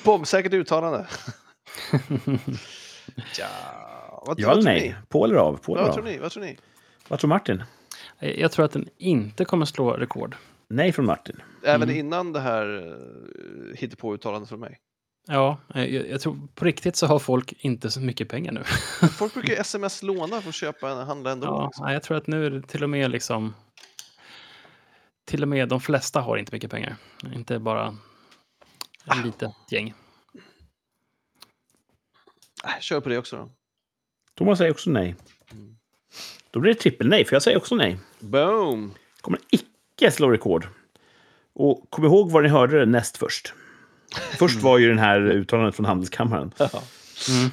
Bombsäkert uttalande. ja, vad, Ja vad eller tror nej? ni? På eller av? På eller Vad av? tror ni? Vad tror ni? Vad tror Martin? Jag tror att den inte kommer slå rekord. Nej från Martin. Även Mm. innan det här uh, hittepå-uttalandet från mig. Ja, eh, jag, jag tror på riktigt så har folk inte så mycket pengar nu. Folk brukar ju sms-låna för att köpa en handla ändå. Ja, liksom. jag tror att nu är det till och med liksom... Till och med de flesta har inte mycket pengar. Inte bara ett litet gäng. Äh, kör på det också då. Thomas säger också nej. Mm. Då blir det trippel nej, för jag säger också nej. Boom! Kommer icke slå rekord. Och kom ihåg var ni hörde det näst först. Först var ju den här uttalandet från Handelskammaren.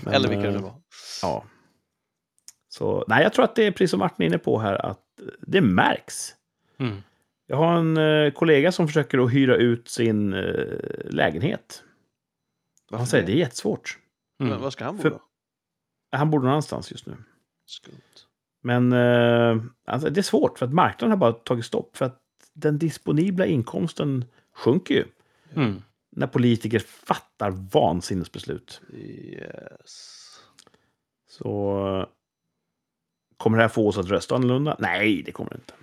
Men, Eller vilka det eh, var. Ja. Så nej, jag tror att det är precis som Martin är inne på här, att det märks. Mm. Jag har en eh, kollega som försöker att hyra ut sin eh, lägenhet. Han Varför säger det är jättesvårt. Men Mm. var ska han bo För- då? Han bor någon annanstans just nu. Skumt. Men eh, alltså, det är svårt, för att marknaden har bara tagit stopp. För att den disponibla inkomsten sjunker ju. Mm. När politiker fattar vansinnesbeslut. Yes. Så eh, kommer det här få oss att rösta annorlunda? Nej, det kommer det inte.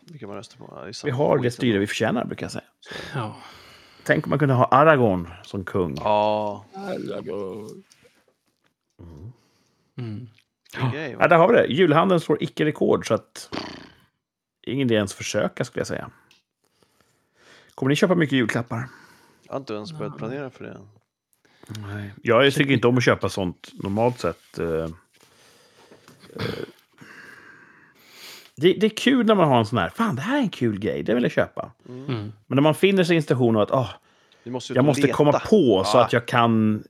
Vilka man röstar på. Vi har det styre vi förtjänar, brukar jag säga. Ja. Tänk om man kunde ha Aragorn som kung. Ja, Mm. vilken grej. Ja, där har vi det. Julhandeln slår icke rekord, så att... Ingen idé ens försöka, skulle jag säga. Kommer ni köpa mycket julklappar? Jag har inte ens börjat planera för det. Nej. Jag tycker inte om att köpa sånt normalt sett. eh, eh. Det, det är kul när man har en sån här, fan det här är en kul grej, det vill jag köpa. Mm. Mm. Men när man finner sig i en situation och att ut jag måste leta. komma på så Ja. att jag kan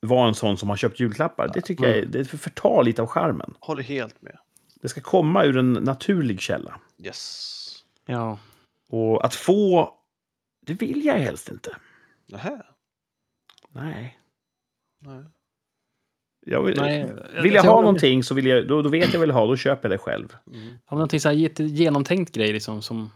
vara en sån som har köpt julklappar. Det tycker jag är- det förtar lite av charmen. Håller helt med. Det ska komma ur en naturlig källa. Yes. Ja. Och att få, det vill jag helst inte. Nähä. Nej. Nej. Jag vill, Nej, vill jag alltså, ha någonting så vill jag, då, då vet jag väl ha, då köper jag det själv. Mm. Har någonting så här genomtänkt grej liksom som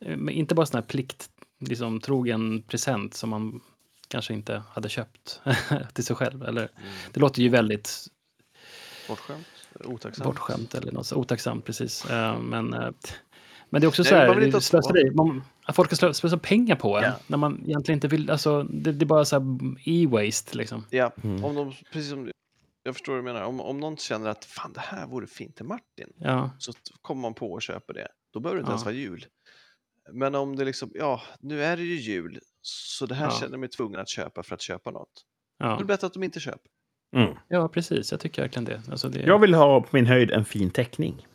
eh, inte bara sån här plikt, liksom trogen present som man kanske inte hade köpt till sig själv. Eller, Mm. det låter ju väldigt Bortskämt? Otacksamt? bortskämt eller något så otacksamt precis. Eh, Men, eh, men det är också Nej, så här, det slöseri. Man, att folk ska slö- slösa pengar på en Ja. när man egentligen inte vill, alltså det, det är bara så här e-waste liksom. Ja, Mm. om de, precis som jag förstår vad du menar. Om, om någon känner att fan det här vore fint till Martin, Ja, så kommer man på och köper det. Då behöver det inte Ja. ens vara jul. Men om det liksom, ja, nu är det ju jul, så det här Ja. känner mig tvungen att köpa för att köpa något. Då är ja. det bättre att de inte köper. Mm. ja, precis. Jag tycker verkligen det. Alltså det Jag vill ha på min höjd en fin teckning.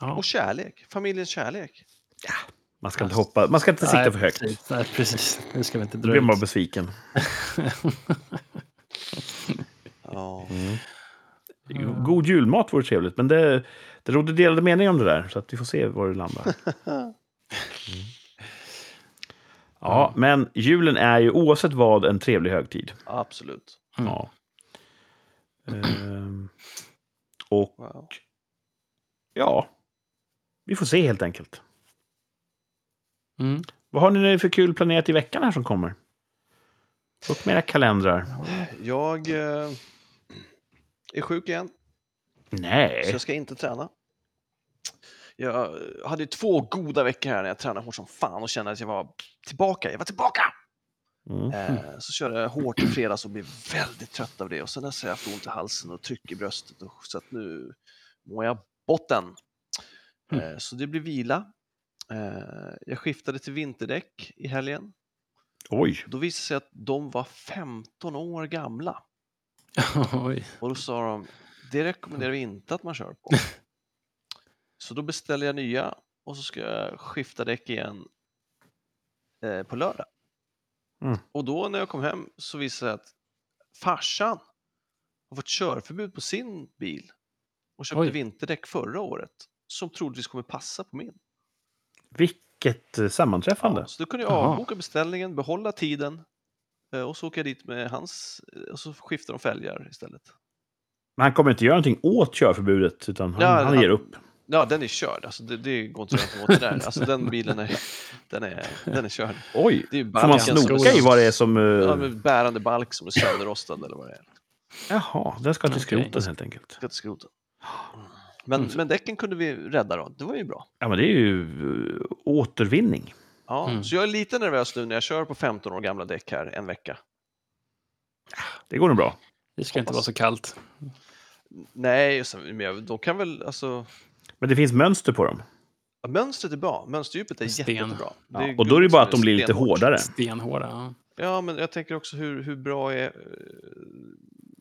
ja. Och kärlek, familjens kärlek. Man ska inte hoppa, man ska inte sikta Nej, för högt. Precis, nej, precis. Nu ska vi inte Då dra blir man besviken. Ja. Mm. God julmat vore trevligt, men det, det råder delade meningar om det där, så att vi får se var det landar. Mm. Ja, men julen är ju oavsett vad en trevlig högtid. Absolut. Mm. Ja. Ehm, och Wow. ja, vi får se helt enkelt. Mm. Vad har ni för kul planerat i veckan här som kommer? Upp med era kalendrar. Jag eh, är sjuk igen, så Nej. jag ska inte träna. Jag hade två goda veckor här när jag tränade hårt som fan och kände att jag var tillbaka. Jag var tillbaka! Mm. Eh, så körde jag hårt i fredags och blev väldigt trött av det. Och sen dess har jag haft ont i halsen och tryck i bröstet. Och, så att nu mår jag botten. Mm. Eh, så det blir vila. Eh, jag skiftade till vinterdäck i helgen. Oj. Då visade det sig att de var 15 år gamla. Oj. Och då sa de, det rekommenderar vi inte att man kör på. Så då beställer jag nya och så ska jag skifta däck igen eh, på lördag. Mm. Och då när jag kom hem så visade det att farsan har fått körförbud på sin bil och köpte Oj. vinterdäck förra året som troligtvis kommer passa på min. Vilket eh, sammanträffande. Ja, så då kunde jag avboka beställningen, behålla tiden eh, och så åker jag dit med hans eh, och så skiftar de fälgar istället. Men han kommer inte göra någonting åt körförbudet, utan han, Ja, han han- ger upp. Ja, den är körd. Alltså, det, det går inte att göra något åt det där. Alltså, den bilen är, den är, den är körd. Oj! Det är Får man snoka i vad det är som... eh, Ja, med bärande balk som är sönderrostad eller vad det är. Jaha, den ska till skroten helt enkelt. Ska till skroten. Men, Mm. men däcken kunde vi rädda då. Det var ju bra. Ja, men det är ju eh, återvinning. Ja, Mm. Så jag är lite nervös nu när jag kör på 15 år gamla däck här en vecka. Det går nog bra. Det ska inte Hoppas. vara så kallt. Nej, men jag- de kan väl alltså... Men det finns mönster på dem. Ja, mönstret är bra. Mönsterdjupet är Sten. jättebra. Ja, Det och då är det bara att de blir lite hårdare. Stenhårda. Ja. Ja, men jag tänker också hur, hur bra är... eh,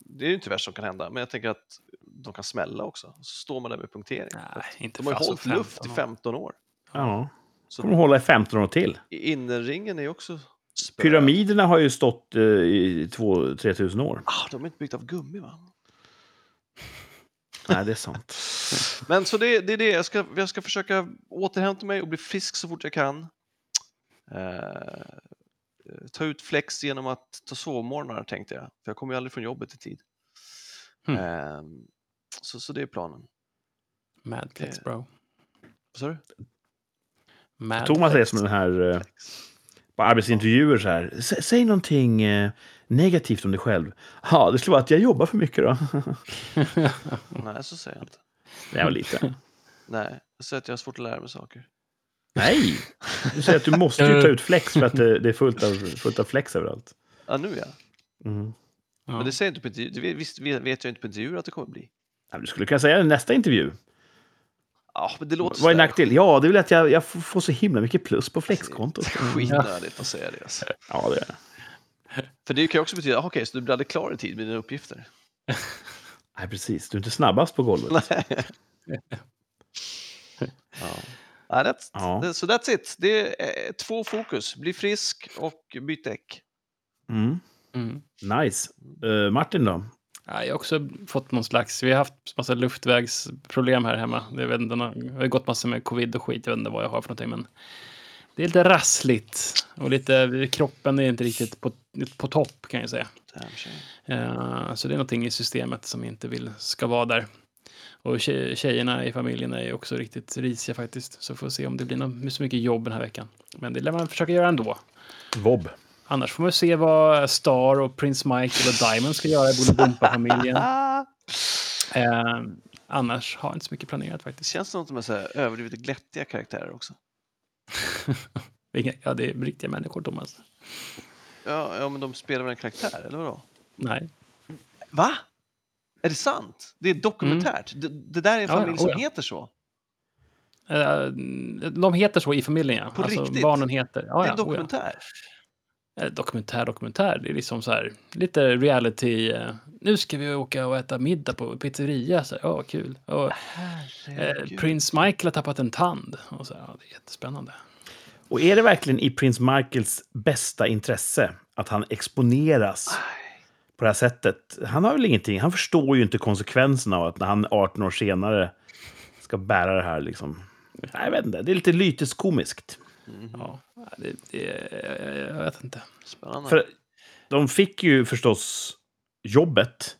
Det är ju inte värst som kan hända, men jag tänker att de kan smälla också. Så står man där med punktering. Nej, inte De har ju hållit luft i 15 år. 15 år. Ja. Så kommer hålla i 15 år till. innerringen är också spö. Pyramiderna har ju stått eh, i 2-3 tusen år. Ah, de är inte byggda av gummi va? Nej, det är sant. Men så det, det är det, jag ska, jag ska försöka återhämta mig och bli frisk så fort jag kan. Eh, ta ut flex genom att ta sovmorgnar tänkte jag, för jag kommer ju aldrig från jobbet i tid. Hmm. Eh, så, så det är planen. Mad flex Det- bro. Vad sa du? Mad Thomas är som den här eh, på arbetsintervjuer så här. "Sä- Säg någonting eh, negativt om dig själv. Ja, det skulle vara att jag jobbar för mycket då. Nej, så säger jag inte. Det var lite. Nej, jag säger att jag har svårt att lära mig saker. Nej! Du säger att du måste ju ta ut flex för att det, det är fullt av, fullt av flex överallt. Ja, nu ja. Mm. Ja. Men det säger inte på intervju. Det vet- visst vet jag inte på intervjuer att det kommer bli. Ja, Du skulle kunna säga det i nästa intervju. Ja, men det låter Vad är sådär nackdel? Ja, det är väl att jag, jag får får så himla mycket plus på flexkontot. skitnödigt att säga det. Alltså. Ja, det är det. För det kan ju också betyda, ah, okej, så du blir aldrig klar i tid med dina uppgifter. Nej, precis. Du är inte snabbast på golvet. Nej. ja. Nej, that's, Ja. det- Så that's it. Det är två fokus. Bli frisk och byt däck. Mm. Mm. Nice. Eh, Martin då? Ja, jag har också fått någon slags, vi har haft massa luftvägsproblem här hemma. Jag vet inte, det har gått massor med covid och skit, jag vet inte vad jag har för någonting. Men det är lite rassligt. Och lite, kroppen är inte riktigt på, på topp kan jag säga. Eh, så det är någonting i systemet som inte vill ska vara där. Och tje- tjejerna i familjen är också riktigt risiga faktiskt. Så får vi se om det blir någon, så mycket jobb den här veckan. Men det lär man försöka göra ändå. Vob. Annars får man se vad Star och Prince Michael och Diamond ska göra i Bolibompa-familjen. Eh, annars har jag inte så mycket planerat det faktiskt. känns som att de är så här överdrivet glättiga karaktärer också. Ja, det är riktiga människor, Thomas. Ja, ja men de spelar väl en karaktär, eller vadå? Nej. Va? Är det sant? Det är dokumentärt? Det, det där är en Ja, ja, familj oh som ja. heter så? Eh, de heter så i familjen, ja. På alltså, riktigt? Barnen heter... Ja, det är ja, en oh dokumentär? Eh, Dokumentär, dokumentär. Det är liksom så här, lite reality. eh, nu ska vi åka och äta middag på pizzeria. Så här, ja, kul. Och, eh. Prins Michael har tappat en tand. Och så, här, ja, det är jättespännande. Och är det verkligen i prins Michaels bästa intresse att han exponeras på det här sättet? Han har väl ingenting, han förstår ju inte konsekvenserna av att när han 18 år senare ska bära det här liksom. Nej, jag vet inte, det är lite lyteskomiskt. Ja, det, det, jag vet inte. Spännande. För de fick ju förstås jobbet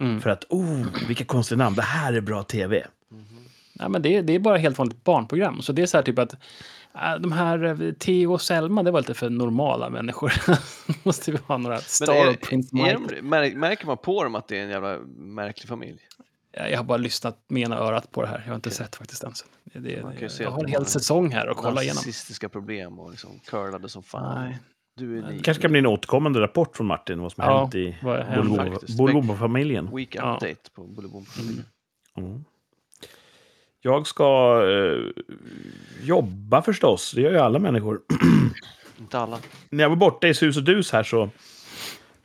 Mm. för att, oh, vilka konstiga namn, det här är bra tv. Ja, men det, det är bara helt vanligt barnprogram. Så det är så här typ att äh, de här eh, Theo och Selma, det var lite för normala människor. Måste vi ha några Men Star är, Prince är de, märker man på dem att det är en jävla märklig familj? Jag har bara lyssnat med ena örat på det här. Jag har inte sett faktiskt än. Så Det, det, se jag har en hel säsong här att kolla igenom. Narcissistiska problem och liksom curlade som fan. Nej. Du är Det kanske kan bli en återkommande rapport från Martin vad som Ja, hänt i. Bolibompa-familjen. Week Ja. update på Bolibompa-familjen. Mm. Jag ska eh, jobba förstås, det gör ju alla människor. Inte alla. När jag var borta i sus och dus här så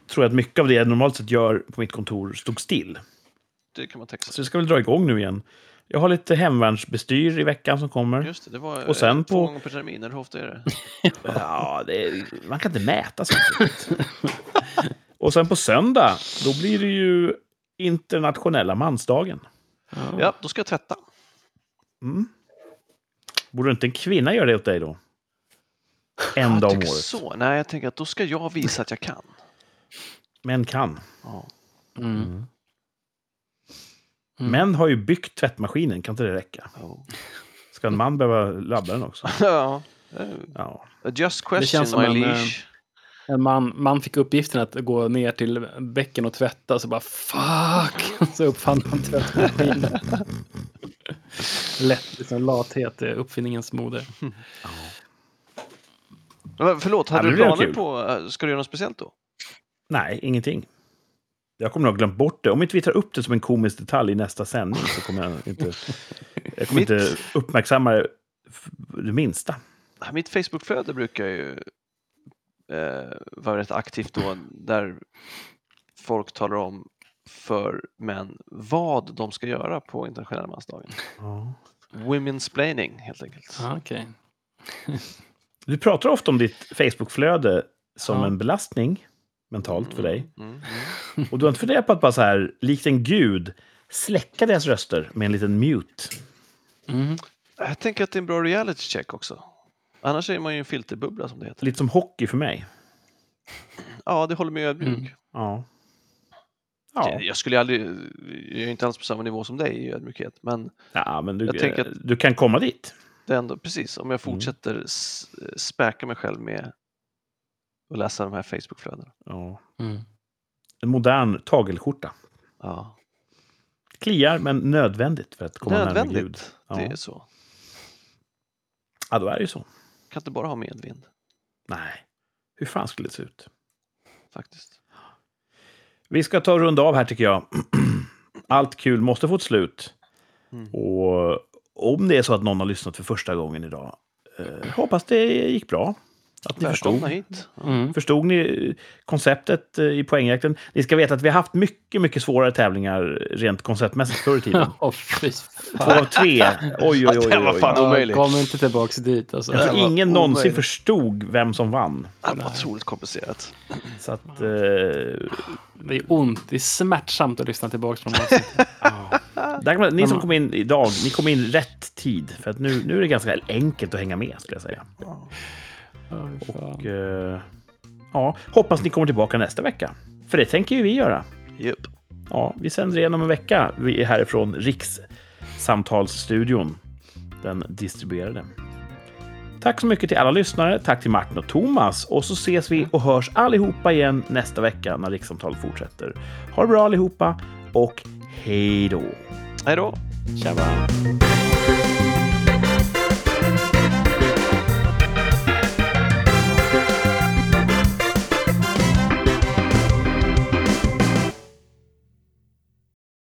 tror jag att mycket av det jag normalt sett gör på mitt kontor stod still. Det kan man tänka Så det ska väl dra igång nu igen. Jag har lite hemvärnsbestyr i veckan som kommer. Just det, det var Och sen eh, två på- gånger per termin. Eller hur ofta är det? Ja, det är, man kan inte mäta sånt. och sen på söndag, då blir det ju internationella mansdagen. Ja, då ska jag tvätta. Mm. Borde inte en kvinna göra det åt dig då? En dag om tycker året. Så. Nej, jag tänker att då ska jag visa att jag kan. Män kan. Ja. Mm. Mm. Män har ju byggt tvättmaskinen, kan inte det räcka? Oh. Ska en man behöva ladda den också? ja. eh, Ja. Just Det question, känns som my en, leash. En man, man fick uppgiften att gå ner till bäcken och tvätta, så bara fuck! Så uppfann han tvättmaskinen. Lätt, liksom, lathet är uppfinningens moder. Va, Förlåt, Ja, hade men du det planer på... eh, Ska du göra något speciellt då? Nej, ingenting. Jag kommer nog ha glömt bort det. Om inte vi tar upp det som en komisk detalj i nästa sändning så kommer jag inte, jag kommer inte uppmärksamma det det minsta. Mitt Facebookflöde brukar ju eh, vara rätt aktivt då, där folk talar om för män vad de ska göra på internationella mansdagen. Ja. Women's planning helt enkelt. Ah, Okej. Du pratar ofta om ditt Facebook-flöde som Ja. en belastning mentalt för dig. Mm, mm. Och du har inte funderat på att bara så här, likt en gud, släcka deras röster med en liten mute? Mm. Jag tänker att det är en bra reality check också. Annars är man ju en filterbubbla som det heter. Lite som hockey för mig. Ja, det håller mig ödmjuk. Mm. Ja. Ja, Jag skulle aldrig, jag är inte alls på samma nivå som dig i ödmjukhet, men ja men du, Jag tänker att- du kan komma dit. det är ändå precis om jag Mm. fortsätter s- späka mig själv med att läsa de här Facebookflödena. Ja. Mm. En modern tagelskjorta. Ja. Kliar, men nödvändigt för att komma närmare Gud. Ja. det är så. Ja, då är det ju så. Kan inte bara ha medvind, Nej, hur fan skulle det se ut? faktiskt. Vi ska ta och runda av här tycker jag. Allt kul måste få ett slut. Mm. Och om det är så att någon har lyssnat för första gången idag, eh, hoppas det gick bra. Att ni förstod. hit. Mm. Förstod ni konceptet eh, i poängjakten? Ni ska veta att vi har haft mycket, mycket svårare tävlingar rent konceptmässigt förr i tiden. Fy Två av tre. Oj, oj, oj. Det var oj, fan oj. omöjligt. Kom inte tillbaks dit alltså. Jag tror ingen någonsin omöjligt. förstod vem som vann. Det var otroligt komplicerat. Så att... Eh, Det är ont, det är smärtsamt att lyssna tillbaks på de här där man, ni som kom in idag, ni kom in rätt tid. För att nu, nu är det ganska enkelt att hänga med, skulle jag säga. Och, eh, ja, hoppas ni kommer tillbaka nästa vecka. För det tänker ju vi göra. Japp. Ja, vi sänder igen om en vecka. Vi är härifrån Rikssamtalsstudion. Den distribuerade. Tack så mycket till alla lyssnare. Tack till Martin och Thomas. Och så ses vi och hörs allihopa igen nästa vecka när Rikssamtal fortsätter. Ha det bra allihopa och hej då! Hej då! Tjaba!